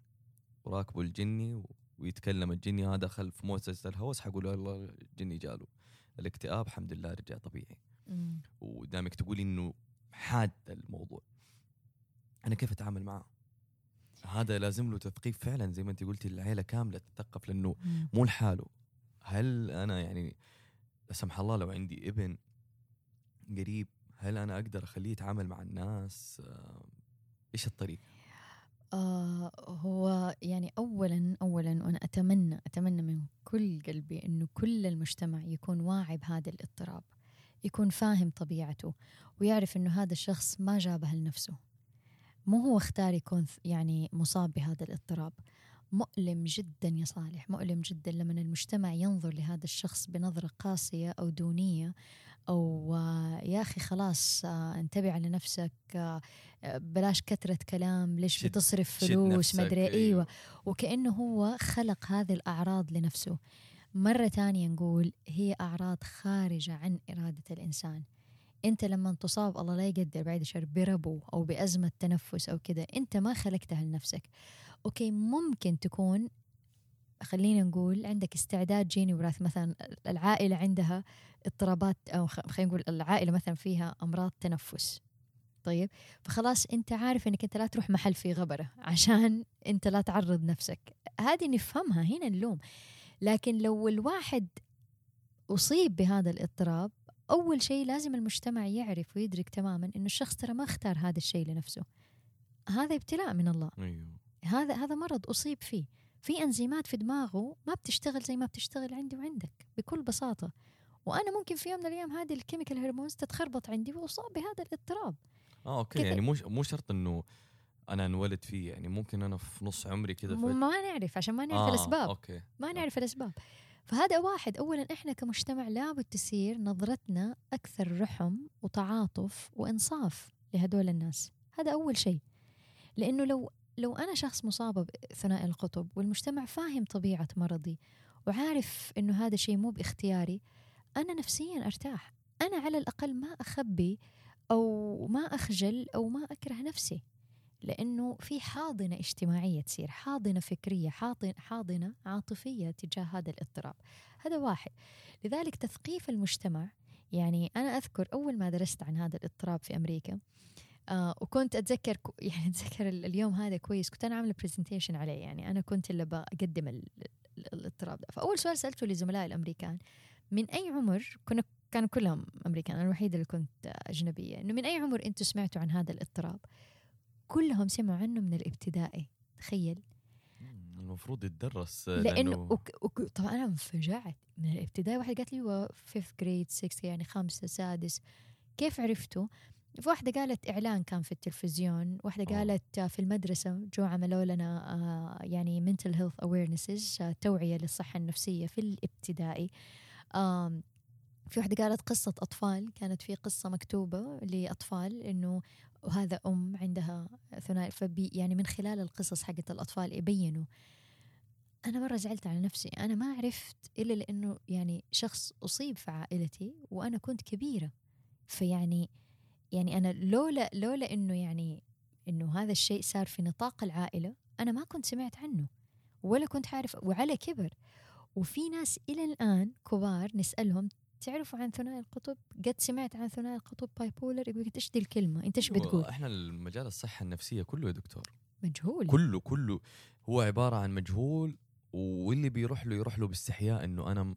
وراكبه الجني ويتكلم الجني هذا دخل في موسوسه الهوس حقول والله الجني جاله. الاكتئاب الحمد لله رجع طبيعي. ودامك تقولي إنه حاد الموضوع. أنا كيف أتعامل معه؟ هذا لازم له تثقيف فعلا زي ما أنت قلتي العيلة كاملة تتثقف لأنه. مو لحاله. هل أنا يعني لا سمح الله لو عندي ابن قريب هل أنا أقدر أخليه يتعامل مع الناس؟ آه، إيش الطريقة آه هو يعني اولا اولا وأنا أتمنى أتمنى من كل قلبي إنه كل المجتمع يكون واعي بهذا الاضطراب يكون فاهم طبيعته ويعرف إنه هذا الشخص ما جابها لنفسه. مو هو اختار يكون يعني مصاب بهذا الاضطراب. مؤلم جدا يا صالح مؤلم جدا لما المجتمع ينظر لهذا الشخص بنظرة قاسية أو دونية أو آه، يا أخي خلاص آه، انتبه على نفسك آه، بلاش كثرة كلام ليش بتصرف فلوس مدري أيوة. وكأنه هو خلق هذه الأعراض لنفسه. مرة تانية نقول هي أعراض خارجة عن إرادة الإنسان. أنت لما تصاب الله لا يقدر بعد الشر بربو أو بأزمة تنفس أو كذا أنت ما خلقتها لنفسك. أوكي ممكن تكون خلينا نقول عندك استعداد جيني وراثي مثلا العائلة عندها اضطرابات خ- خلينا نقول العائلة مثلا فيها أمراض تنفس. طيب فخلاص أنت عارف إنك أنت لا تروح محل فيه غبرة عشان أنت لا تعرض نفسك. هذه نفهمها هنا اللوم لكن لو الواحد أصيب بهذا الاضطراب أول شيء لازم المجتمع يعرف ويدرك تماما إنه الشخص ترى ما اختار هذا الشيء لنفسه. هذا ابتلاء من الله. أيوه. هذا هذا مرض أصيب فيه. في أنزيمات في دماغه ما بتشتغل زي ما بتشتغل عندي وعندك بكل بساطة. وأنا ممكن في يوم من الأيام هذه ال chemical hormones تتخربط عندي وأصاب بهذا الاضطراب. آه okay. يعني مو مو شرط إنه أنا انولد فيه يعني ممكن أنا في نص عمري كذا ما نعرف عشان ما نعرف آه الأسباب. okay. ما نعرف الأسباب. فهذا واحد اولا إحنا كمجتمع لابد تصير نظرتنا أكثر رحمة وتعاطف وإنصاف لهدول الناس. هذا أول شيء. لأنه لو لو أنا شخص مصابه بثنائي القطب والمجتمع فاهم طبيعة مرضي وعارف إنه هذا شيء مو باختياري أنا نفسيا أرتاح. أنا على الأقل ما أخبي أو ما أخجل أو ما أكره نفسي. لأنه في حاضنة اجتماعية تصير حاضنة فكرية حاضن حاضنة عاطفية تجاه هذا الاضطراب. هذا واحد. لذلك تثقيف المجتمع يعني أنا أذكر أول ما درست عن هذا الاضطراب في أمريكا آه وكنت أتذكر يعني أتذكر ال- اليوم هذا كويس كنت أنا عاملة presentation عليه يعني أنا كنت اللي بقدم ال- ال- الاضطراب ده. فأول سؤال سألته لزملائي الأمريكان من أي عمر كنا كانوا كلهم أمريكان أنا الوحيدة اللي كنت أجنبية إنه من أي عمر أنتم سمعتوا عن هذا الاضطراب؟ كلهم سمعوا عنه من الابتدائي تخيل. المفروض يتدرس لأنه وك وك طبعا أنا انفجعت من الابتدائي واحد قالت لي هو fifth grade 6 يعني خامسة سادس. كيف عرفتوا؟ في واحدة قالت إعلان كان في التلفزيون. واحدة آه. قالت آه، في المدرسة جو عملوا لنا آه، يعني health awarenesses آه، توعية للصحة النفسية في الابتدائي. في واحدة قالت قصة أطفال. كانت في قصة مكتوبة لأطفال إنه وهذا أم عندها ثنائي فبي- يعني من خلال القصص حقت الأطفال يبينوا. أنا مرة زعلت على نفسي أنا ما عرفت إلا لأنه يعني شخص أصيب في عائلتي وأنا كنت كبيرة. فيعني يعني أنا لولا لولا إنه يعني إنه هذا الشيء صار في نطاق العائلة أنا ما كنت سمعت عنه ولا كنت عارف وعلى كبر. وفي ناس إلى الآن كبار نسألهم تعرفوا عن ثنائي القطب؟ قد سمعت عن ثنائي القطب باي بولر؟ يقول لك إيش دي الكلمة؟ انت إيش بتقول؟ إحنا المجال الصحة النفسية كله يا دكتور مجهول كله كله هو عبارة عن مجهول واللي بيروح له يروح له باستحياء إنه أنا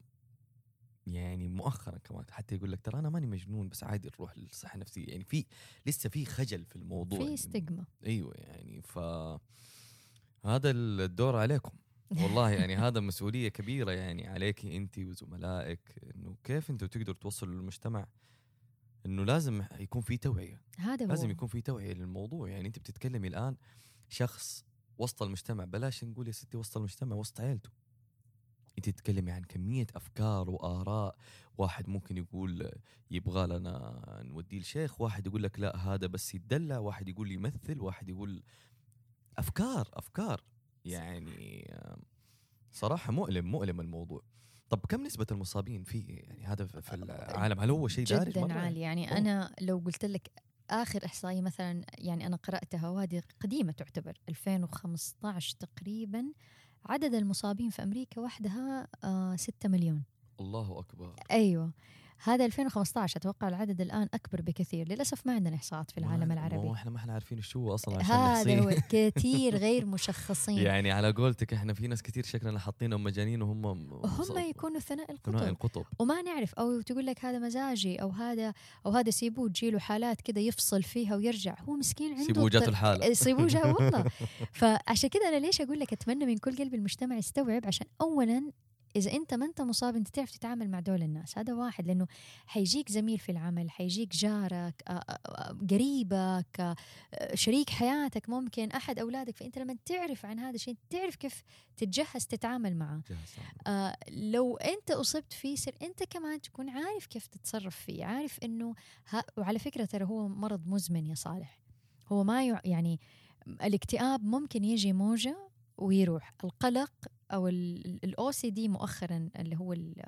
يعني مؤخرا كمان حتى يقول لك ترى أنا ماني مجنون بس عادي نروح للصحة النفسية يعني في لسه في خجل في الموضوع في يعني استجمة أيوه يعني ف هذا الدور عليكم والله يعني هذا مسؤولية كبيرة يعني عليك أنت وزملائك إنه كيف أنتم تقدروا توصلوا للمجتمع إنه لازم يكون في توعية؟ هذا هو. لازم يكون في توعية للموضوع. يعني أنت بتتكلمي الآن شخص وسط المجتمع بلاش نقول يا ستي وسط المجتمع وسط عيلته. أنت تتكلمي عن كمية أفكار وآراء. واحد ممكن يقول يبغى لنا نوديه لشيخ واحد يقول لك لا هذا بس يتدلع واحد يقول يمثل واحد يقول أفكار أفكار. يعني صراحة مؤلم مؤلم الموضوع. طب كم نسبة المصابين فيه يعني هذا في العالم؟ هل هو شيء دارج جدا عالي. يعني أوه. أنا لو قلت لك آخر إحصائية مثلا يعني أنا قرأتها وهذه قديمة تعتبر 2015 تقريبا عدد المصابين في أمريكا وحدها آه 6 مليون. الله أكبر. أيوه. هذا 2015 أتوقع العدد الآن أكبر بكثير. للأسف ما عندنا إحصاءات في العالم ما- العربي. ما إحنا ما إحنا عارفين شو هو أصلا عشان هذا. هو كثير غير مشخصين. يعني على قولتك إحنا في ناس كثير شكلنا حاطينهم مجانين وهم هم يكونوا ثناء ثنائي القطب القطب. وما نعرف أو تقول لك هذا مزاجي أو هذا أو هذا سيبوه تجيله حالات كذا يفصل فيها ويرجع. هو مسكين عنده سيبوه جاته طر- الحالة. سيبوه والله. فعشان كذا أنا ليش أقول لك أتمنى من كل قلب المجتمع يستوعب عشان اولا إذا أنت ما أنت مصاب أنت تعرف تتعامل مع دول الناس. هذا واحد لأنه حيجيك زميل في العمل حيجيك جارك آه، آه، آه، قريبك شريك حياتك ممكن أحد أولادك. فأنت لما تعرف عن هذا الشيء تعرف كيف تتجهز تتعامل معه. آه. لو أنت أصبت فيه سر أنت كمان تكون عارف كيف تتصرف فيه. عارف إنه وعلى فكرة ترى هو مرض مزمن يا صالح. هو ما يع يعني الإكتئاب ممكن يجي موجة ويروح. القلق أو الأو سي دي مؤخرا اللي هو ال-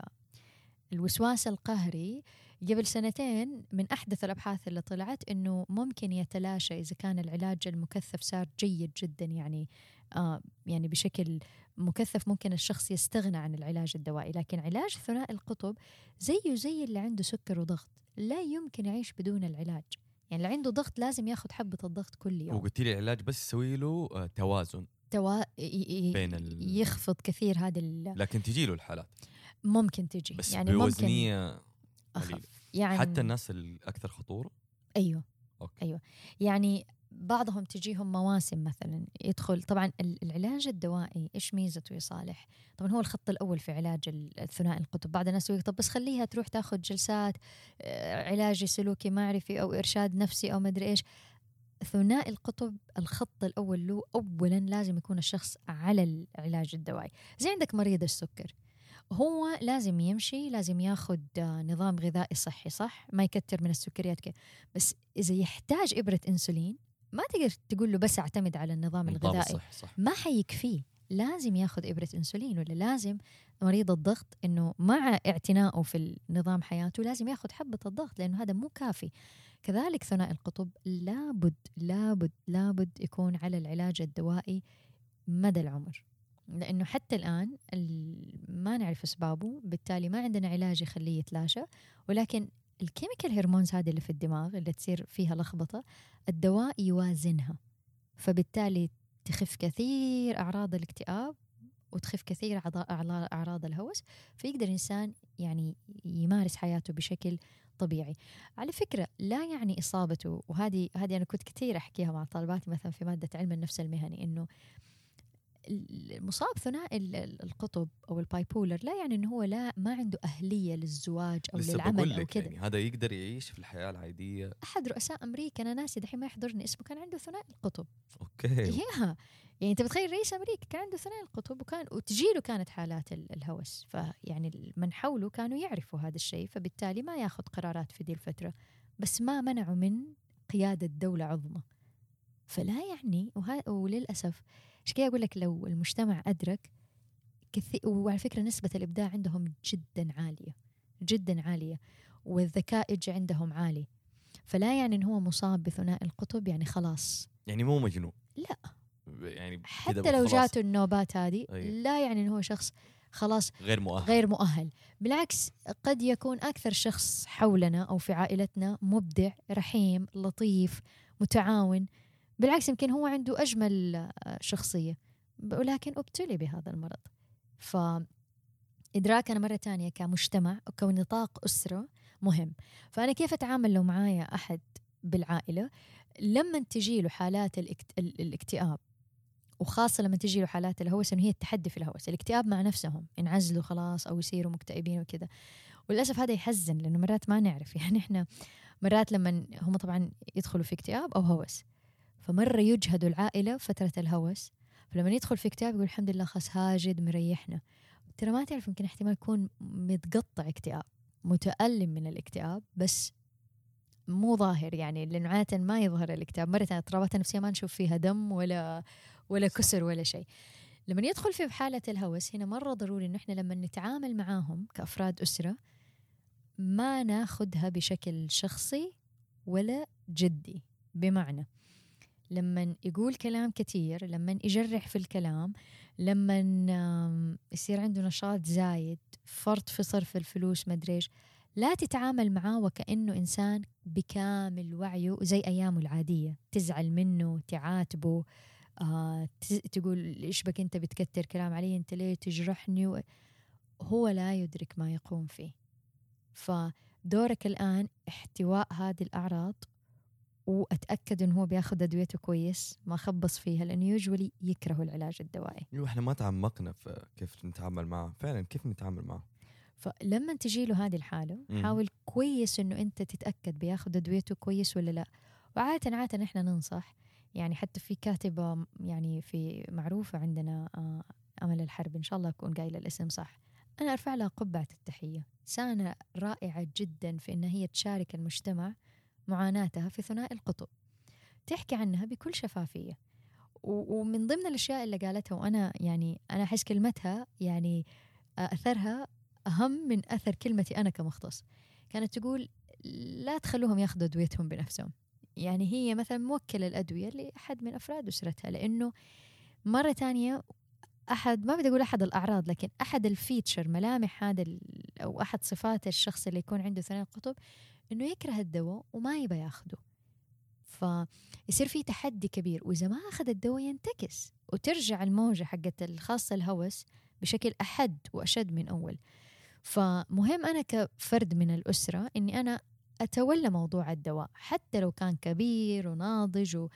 الوسواس القهري قبل سنتين من أحدث الأبحاث اللي طلعت إنه ممكن يتلاشى إذا كان العلاج المكثف صار جيد جدا يعني آه يعني بشكل مكثف ممكن الشخص يستغنى عن العلاج الدوائي. لكن علاج ثنائي القطب زيه زي اللي عنده سكر وضغط لا يمكن يعيش بدون العلاج. يعني اللي عنده ضغط لازم ياخذ حبة الضغط كل يوم. وقلت لي العلاج بس يسوي له آه، توازن. توا... بين ال... يخفض كثير هذه ال- لكن تجي له الحالات. ممكن تجي. بس يعني ممكن بوزنية أخف. يعني حتى الناس الاكثر خطورة؟ أيوه. أوكي. أيوه. يعني بعضهم تجيهم مواسم مثلا يدخل طبعا ال- العلاج الدوائي إيش ميزته يا صالح؟ طبعا هو الخط الأول في علاج ال- الثنائي القطب، بعض الناس يقول طب بس خليها تروح تاخذ جلسات آه، علاج سلوكي معرفي أو إرشاد نفسي أو مدري إيش. ثنائي القطب الخط الأول له اولا لازم يكون الشخص على العلاج الدوائي، زي عندك مريض السكر. هو لازم يمشي لازم ياخذ آه، نظام غذائي صحي صح؟ ما يكتر من السكريات كده بس إذا يحتاج إبرة إنسولين ما تقدر تقول له بس أعتمد على النظام الغذائي. الصحي صح. ما حيكفيه. لازم ياخذ إبرة إنسولين ولا لازم مريض الضغط إنه مع اعتنائه في نظام حياته لازم ياخذ حبة الضغط لأنه هذا مو كافي. كذلك ثنائي القطب لابد لابد لابد يكون على العلاج الدوائي مدى العمر. لأنه حتى الآن ال- ما نعرف أسبابه بالتالي ما عندنا علاج يخليه يتلاشى. ولكن ال chemical hormones هذه اللي في الدماغ اللي تصير فيها لخبطة الدواء يوازنها. فبالتالي تخف كثير أعراض الاكتئاب وتخف كثير أعلا- أعراض الهوس فيقدر الانسان يعني يمارس حياته بشكل طبيعي. على فكرة لا يعني إصابته وهذه هذه أنا كنت كثير أحكيها مع طالباتي مثلا في مادة علم النفس المهني إنه المصاب ثنائي ال- ال- القطب أو ال bipolar لا يعني إنه هو لا ما عنده أهلية للزواج أو لسه للعمل أو كذا. يعني هذا يقدر يعيش في الحياة العادية. أحد رؤساء أمريكا أنا ناسي دحين ما يحضرني اسمه كان عنده ثنائي القطب. أوكي. ياها يعني أنت بتخيل رئيس أمريكا كان عنده ثنائي القطب وكان وتجيله كانت حالات ال- الهوس. فيعني من حوله كانوا يعرفوا هذا الشيء فبالتالي ما ياخذ قرارات في دي الفترة. بس ما منعوا من قيادة دولة عظمى. فلا يعني وه... وللأسف عشان كذا أقول لك؟ لو المجتمع أدرك كثير وعلى فكرة نسبة الإبداع عندهم جدا عالية جدا عالية والذكاء يجي عندهم عالي. فلا يعني انه هو مصاب بثنائي القطب؟ يعني خلاص. يعني مو مجنون؟ لا. يعني حتى لو جاته النوبات هذه أي. لا يعني انه هو شخص خلاص غير مؤهل. غير مؤهل. بالعكس قد يكون أكثر شخص حولنا أو في عائلتنا مبدع رحيم لطيف متعاون بالعكس يمكن هو عنده أجمل آه، شخصية. ولكن أبتلي بهذا المرض. ف ادراكنا مرة ثانية كمجتمع وكنطاق أسرة مهم. فأنا كيف أتعامل لو معايا أحد بالعائلة؟ لما تجي له حالات الاكت... ال- الاكتئاب وخاصة لما تجي له حالات الهوس انه هي التحدي في الهوس، الاكتئاب مع نفسهم ينعزلوا خلاص أو يصيروا مكتئبين وكذا. وللأسف هذا يحزن لأنه مرات ما نعرف. يعني إحنا مرات لما هم طبعا يدخلوا في اكتئاب أو هوس. فمرة يجهدوا العائلة فترة الهوس. فلما يدخل في اكتئاب يقول الحمد لله خلاص هاجد مريحنا. ترى ما تعرف يمكن احتمال يكون متقطع اكتئاب متألم من الاكتئاب بس مو ظاهر يعني لأنه عادة ما يظهر الاكتئاب. مرة الاضطرابات النفسيه ما نشوف فيها دم ولا ولا كسر ولا شيء. لما يدخل في حالة الهوس هنا مرة ضروري إنه إحنا لما نتعامل معاهم كأفراد أسرة ما ناخدها بشكل شخصي ولا جدي. بمعنى لما يقول كلام كتير لما يجرح في الكلام لما يصير عنده نشاط زايد فرط في صرف الفلوس مدريش لا تتعامل معاه وكأنه إنسان بكامل وعيه زي أيامه العادية. تزعل منه تعاتبه آه تقول إيش بك أنت بتكتر كلام علي؟ أنت ليه تجرحني؟ هو لا يدرك ما يقوم فيه. فدورك الآن احتواء هذه الأعراض وأتأكد إنه هو بياخذ أدويته كويس ما خبص فيها لأنه يوجولي يكره العلاج الدوائي. إيوه إحنا ما تعمقنا في كيف نتعامل معه. فعلا كيف نتعامل معه؟ فلما تجي له هذه الحالة حاول كويس إنه أنت تتأكد بياخذ أدويته كويس ولا لا. وعادة عادة إحنا ننصح. يعني حتى في كاتبة يعني في معروفة عندنا آه، أمل الحرب إن شاء الله أكون قايلة الاسم صح. أنا أرفع لها قبعة التحية. انسانه رائعة جدا في إن هي تشارك المجتمع معاناتها في ثنائي القطب. تحكي عنها بكل شفافية. ومن ضمن الأشياء اللي قالتها وأنا يعني أنا أحس كلمتها يعني أثرها أهم من أثر كلمتي أنا كمختص. كانت تقول لا تخلوهم ياخذوا أدويتهم بنفسهم. يعني هي مثلا موكلة الأدوية لأحد من أفراد أسرتها لأنه مرة تانية أحد ما بدي أقول أحد الأعراض لكن أحد الفيتشر ملامح هذا أو أحد صفات الشخص اللي يكون عنده ثنائي القطب إنه يكره الدواء وما يبى ياخده. فيصير في تحدي كبير. وإذا ما أخذ الدواء ينتكس وترجع الموجة حقت الخاصة الهوس بشكل أحد وأشد من أول. فمهم أنا كفرد من الأسرة إني أنا أتولى موضوع الدواء. حتى لو كان كبير وناضج.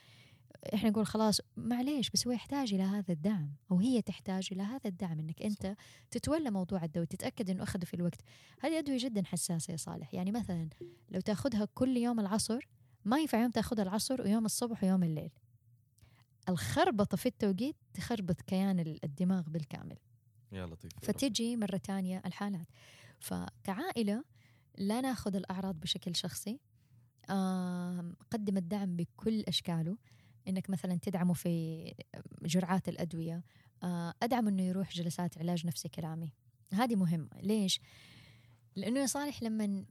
إحنا نقول خلاص معليش بس هو يحتاج إلى هذا الدعم أو هي تحتاج إلى هذا الدعم إنك أنت تتولى موضوع الدواء تتأكد إنه أخذه في الوقت. هذه أدوية جدا حساسة يا صالح. يعني مثلا لو تأخذها كل يوم العصر ما ينفع يوم تأخذها العصر ويوم الصبح ويوم الليل. الخربطة في التوقيت تخربط كيان الدماغ بالكامل. يا لطيف فتجي مرة تانية الحالات. فكعائلة لا نأخذ الأعراض بشكل شخصي. قدم الدعم بكل أشكاله. إنك مثلا تدعمه في جرعات الأدوية أدعم إنه يروح جلسات علاج نفسي كلامي. هذه مهمة. ليش؟ لأنه يا صالح لما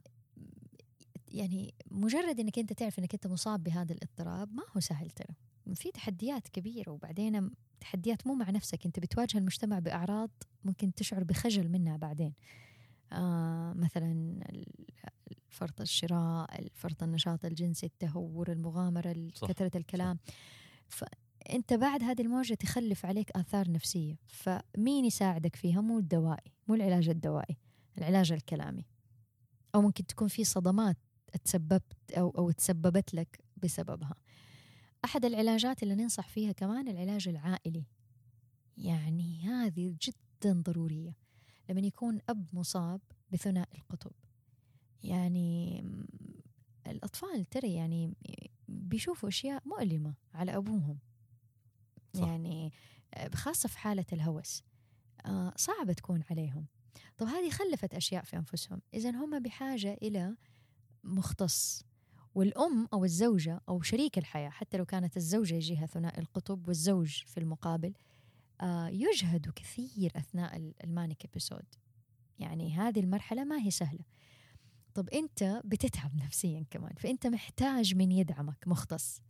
يعني مجرد إنك أنت تعرف إنك أنت مصاب بهذا الاضطراب ما هو سهل ترى. في تحديات كبيرة وبعدين تحديات مو مع نفسك. أنت بتواجه المجتمع بأعراض ممكن تشعر بخجل منها بعدين. آه مثلا فرط الشراء فرط النشاط الجنسي التهور المغامرة كثرة الكلام. فأنت بعد هذه المواجهة تخلف عليك آثار نفسية. فمين يساعدك فيها؟ مو الدوائي مو العلاج الدوائي العلاج الكلامي. أو ممكن تكون في صدمات تسببت أو, أو تسببت لك بسببها. أحد العلاجات اللي ننصح فيها كمان العلاج العائلي. يعني هذه جدا ضرورية. لما يكون أب مصاب بثنائي القطب. يعني الأطفال ترى يعني بيشوفوا أشياء مؤلمة على أبوهم. صح. يعني خاصة في حالة الهوس. آه، صعبة تكون عليهم. طب هذه خلفت أشياء في أنفسهم. إذا هم بحاجة إلى مختص. والأم أو الزوجة أو شريك الحياة حتى لو كانت الزوجة يجيها ثنائي القطب والزوج في المقابل آه يجهدوا كثير أثناء ال manic episode يعني هذه المرحلة ما هي سهلة. طب أنت بتتعب نفسيا كمان فأنت محتاج من يدعمك مختص.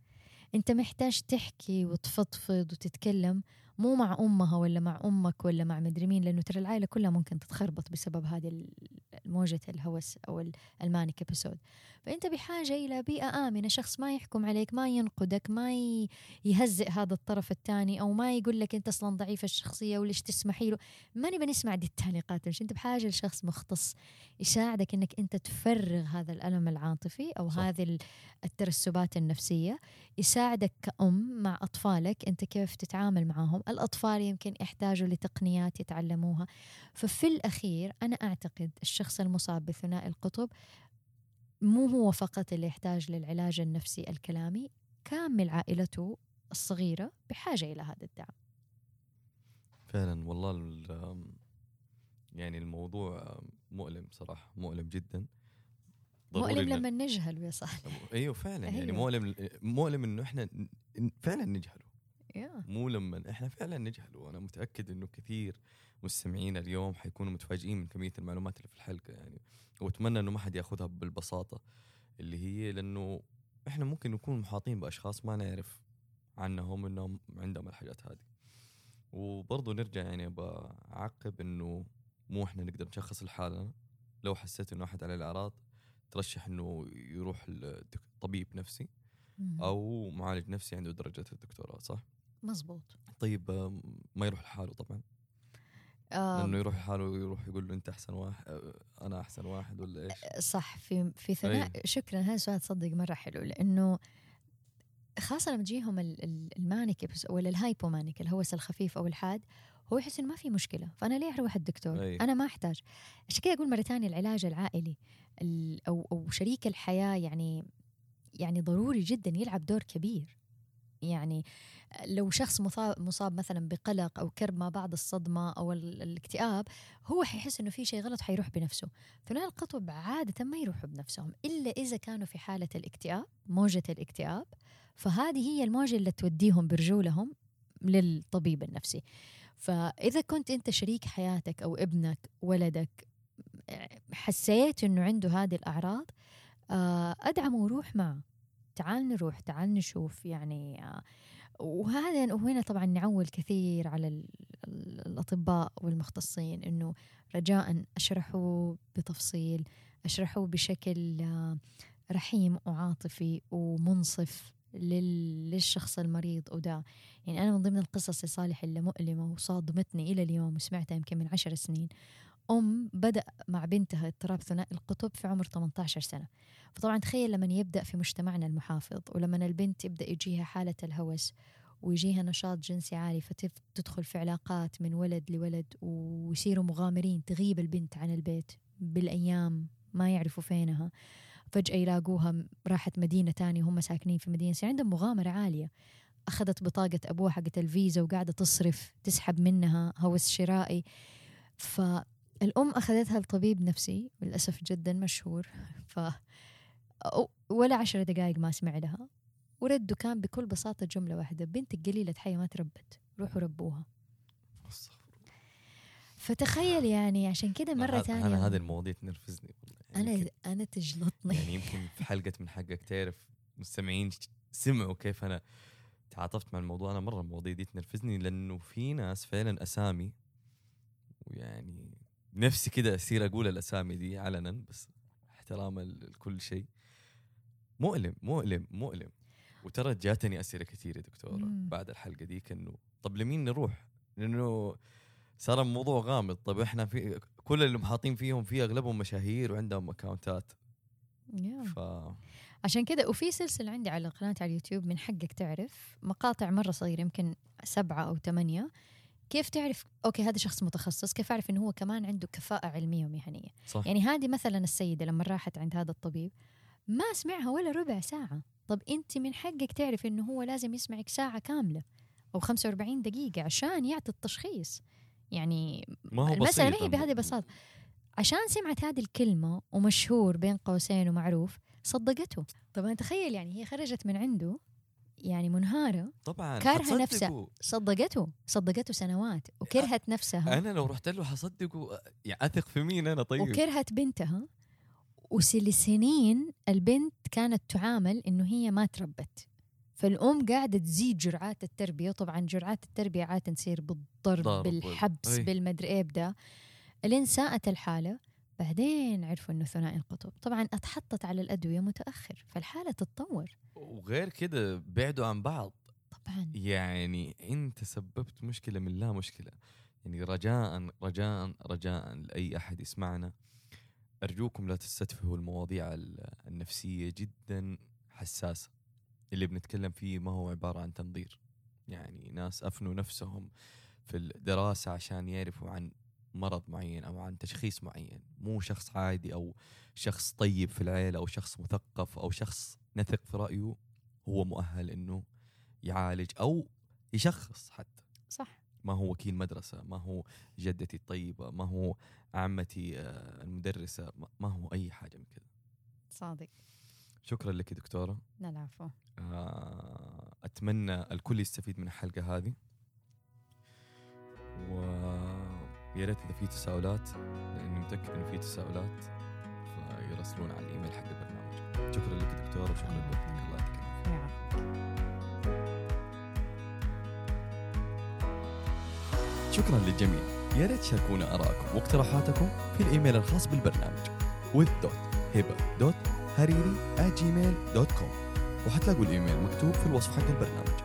أنت محتاج تحكي وتفضفض وتتكلم مو مع أمها ولا مع أمك ولا مع مدري مين لأنه ترى العائلة كلها ممكن تتخربط بسبب هذه موجه الهوس أو ال manic episode فأنت بحاجة إلى بيئة آمنة شخص ما يحكم عليك ما ينقدك ما يهزئ هذا الطرف الثاني أو ما يقول لك أنت أصلا ضعيف الشخصية وليش تسمحي له. ما نبي نسمع دي التعليقات مش أنت بحاجة لشخص مختص يساعدك إنك أنت تفرغ هذا الألم العاطفي أو صح. هذه الترسبات النفسية. يساعدك كأم مع أطفالك أنت كيف تتعامل معهم؟ الأطفال يمكن يحتاجوا لتقنيات يتعلموها. ففي الأخير أنا أعتقد الشخص المصاب بثنائي القطب مو هو فقط اللي يحتاج للعلاج النفسي الكلامي كامل عائلته الصغيرة بحاجة إلى هذا الدعم. فعلا والله يعني الموضوع مؤلم صراحة مؤلم جدا. مؤلم لما نجهل يا صاحبي. أيوه فعلا يعني أيوه. مؤلم مؤلم إنه إحنا فعلا نجهله. مو لما إحنا فعلا نجهل وأنا متأكد إنه كثير مستمعين اليوم حيكونوا متفاجئين من كمية المعلومات اللي في الحلقة يعني. وأتمنى إنه ما حد ياخذها بالبساطة اللي هي لأنه إحنا ممكن نكون محاطين بأشخاص ما نعرف عنهم إنهم عندهم الحاجات هذه. وبرضه نرجع يعني بعقب إنه مو إحنا نقدر نشخص الحالة. لو حسيت إنه أحد عليه الأعراض ترشح إنه يروح لطبيب نفسي. أو معالج نفسي عنده درجه الدكتوراه صح؟ مزبوط طيب ما يروح لحاله طبعا. آه. لأنه يروح لحاله يروح يقول له أنت أحسن واحد آه، أنا أحسن واحد ولا إيش؟ صح. في في ثناء شكرا هذا السؤال تصدق مرة حلو لأنه خاصة لما تجيهم ال- ال- ال manic ولا ال hypomanic الهوس الخفيف أو الحاد هو يحس إنه ما في مشكلة. فأنا ليه أروح الدكتور؟ أي. أنا ما أحتاج. عشان كذا أقول مرة ثانية العلاج العائلي ال- أو أو شريك الحياة يعني يعني ضروري جدا يلعب دور كبير. يعني لو شخص مصاب مثلا بقلق أو كرب ما بعد الصدمة أو ال- الاكتئاب هو حيحس إنه في شيء غلط حيروح بنفسه. ثنائي القطب عاده ما يروحوا بنفسهم إلا إذا كانوا في حالة الاكتئاب موجة الاكتئاب. فهذه هي الموجة اللي توديهم برجولهم للطبيب النفسي. فإذا كنت أنت شريك حياتك أو ابنك ولدك حسيت إنه عنده هذه الأعراض آه، أدعمه وروح معه. تعال نروح تعال نشوف يعني وهذا وهنا طبعا نعول كثير على ال- ال- الأطباء والمختصين إنه رجاء أشرحوا بتفصيل أشرحوا بشكل رحيم وعاطفي ومنصف لل- للشخص المريض وده. يعني أنا من ضمن القصص يا صالح اللي مؤلمة وصادمتني إلى اليوم وسمعتها يمكن من عشر سنين. أم بدأ مع بنتها اضطراب ثنائي القطب في عمر 18 سنة. فطبعا تخيل لما يبدأ في مجتمعنا المحافظ ولما البنت يبدأ يجيها حالة الهوس ويجيها نشاط جنسي عالي فتدخل في علاقات من ولد لولد ويصيروا مغامرين تغيب البنت عن البيت بالأيام ما يعرفوا فينها. فجأة يلاقوها راحت مدينة تانية وهم ساكنين في مدينة عندهم مغامرة عالية. أخذت بطاقة أبوها حقت الفيزا وقاعدة تصرف تسحب منها هوس شرائي. فالأم أخذتها لطبيب نفسي للأسف جدا مشهور ف ولا عشر دقائق ما سمع لها ورده كان بكل بساطة جملة واحدة بنتك قليلة حية ما تربت روحوا ربوها. فتخيل يعني عشان كده مرة أنا- ثانية أنا هذه المواضيع تنرفزني والله يعني أنا أنا تجلطني. يعني يمكن في حلقة من حقك تعرف مستمعين سمعوا كيف أنا تعاطفت مع الموضوع. أنا مرة المواضيع دي تنرفزني لأنه في ناس فعلا أسامي ويعني نفسي كده أصير أقول الأسامي دي علنا بس احتراما لكل شيء مؤلم مؤلم مؤلم وترى جاتني أسئلة كثير يا دكتورة مم. بعد الحلقة ديك إنه طب لمين نروح؟ لأنه صار الموضوع غامض طب إحنا في كل اللي محاطين فيهم في أغلبهم مشاهير وعندهم اكونتات. ف عشان كده وفي سلسلة عندي على القناة على اليوتيوب من حقك تعرف مقاطع مرة صغيرة يمكن سبعة أو ثمانية كيف تعرف أوكي هذا شخص متخصص كيف أعرف إنه هو كمان عنده كفاءة علمية ومهنية؟ صح. يعني هذه مثلا السيدة لما راحت عند هذا الطبيب ما سمعها ولا ربع ساعة. طب أنت من حقك تعرف إنه هو لازم يسمعك ساعة كاملة أو 45 دقيقة عشان يعطي التشخيص. يعني ما هو بسيط ما هي بهذه البساطة. عشان سمعت هذه الكلمة ومشهور بين قوسين ومعروف صدقته. طبعا تخيل يعني هي خرجت من عنده يعني منهارة. طبعا. حتصدقوا. نفسها. صدقته. صدقته سنوات. وكرهت نفسها. أنا لو رحت له حصدقه يعني أثق في مين أنا طيب؟ وكرهت بنتها. وسنين البنت كانت تعامل إنه هي ما تربت. فالأم قاعدة تزيد جرعات التربية. وطبعا جرعات التربية عادة تصير بالضرب بالحبس. بالمدري إيه بدا. لين ساءت الحاله بعدين عرفوا إنه ثنائي القطب. طبعا أتحطت على الأدوية متأخر فالحالة تتطور. وغير كده بعدوا عن بعض. طبعا. يعني أنت سببت مشكلة من لا مشكلة. يعني رجاء رجاء رجاء لأي أحد يسمعنا. أرجوكم لا تستتفهوا المواضيع ال- النفسية جدا حساسة. اللي بنتكلم فيه ما هو عبارة عن تنظير. يعني ناس أفنوا نفسهم في الدراسة عشان يعرفوا عن مرض معين أو عن تشخيص معين مو شخص عادي أو شخص طيب في العيلة أو شخص مثقف أو شخص نثق في رأيه هو مؤهل إنه يعالج أو يشخص حتى. صح. ما هو وكيل مدرسة ما هو جدتي الطيبة ما هو عمتي آه، المدرسة ما- هو أي حاجة من كذا. صادق. شكرا لك دكتورة. لا العفو. آه أتمنى الكل يستفيد من الحلقة هذه. ويا ريت إذا في تساؤلات لأني متأكد إنه في تساؤلات فيرسلون على الإيميل حق البرنامج. شكرا لك دكتور وشكرا لوقتك الله يعطيك العافية. شكرا للجميع. يا ريت تشاركونا آرائكم واقتراحاتكم في الإيميل الخاص بالبرنامج with.hiba.hariri@gmail.com وحتلاقوا الإيميل مكتوب في الوصف حق البرنامج.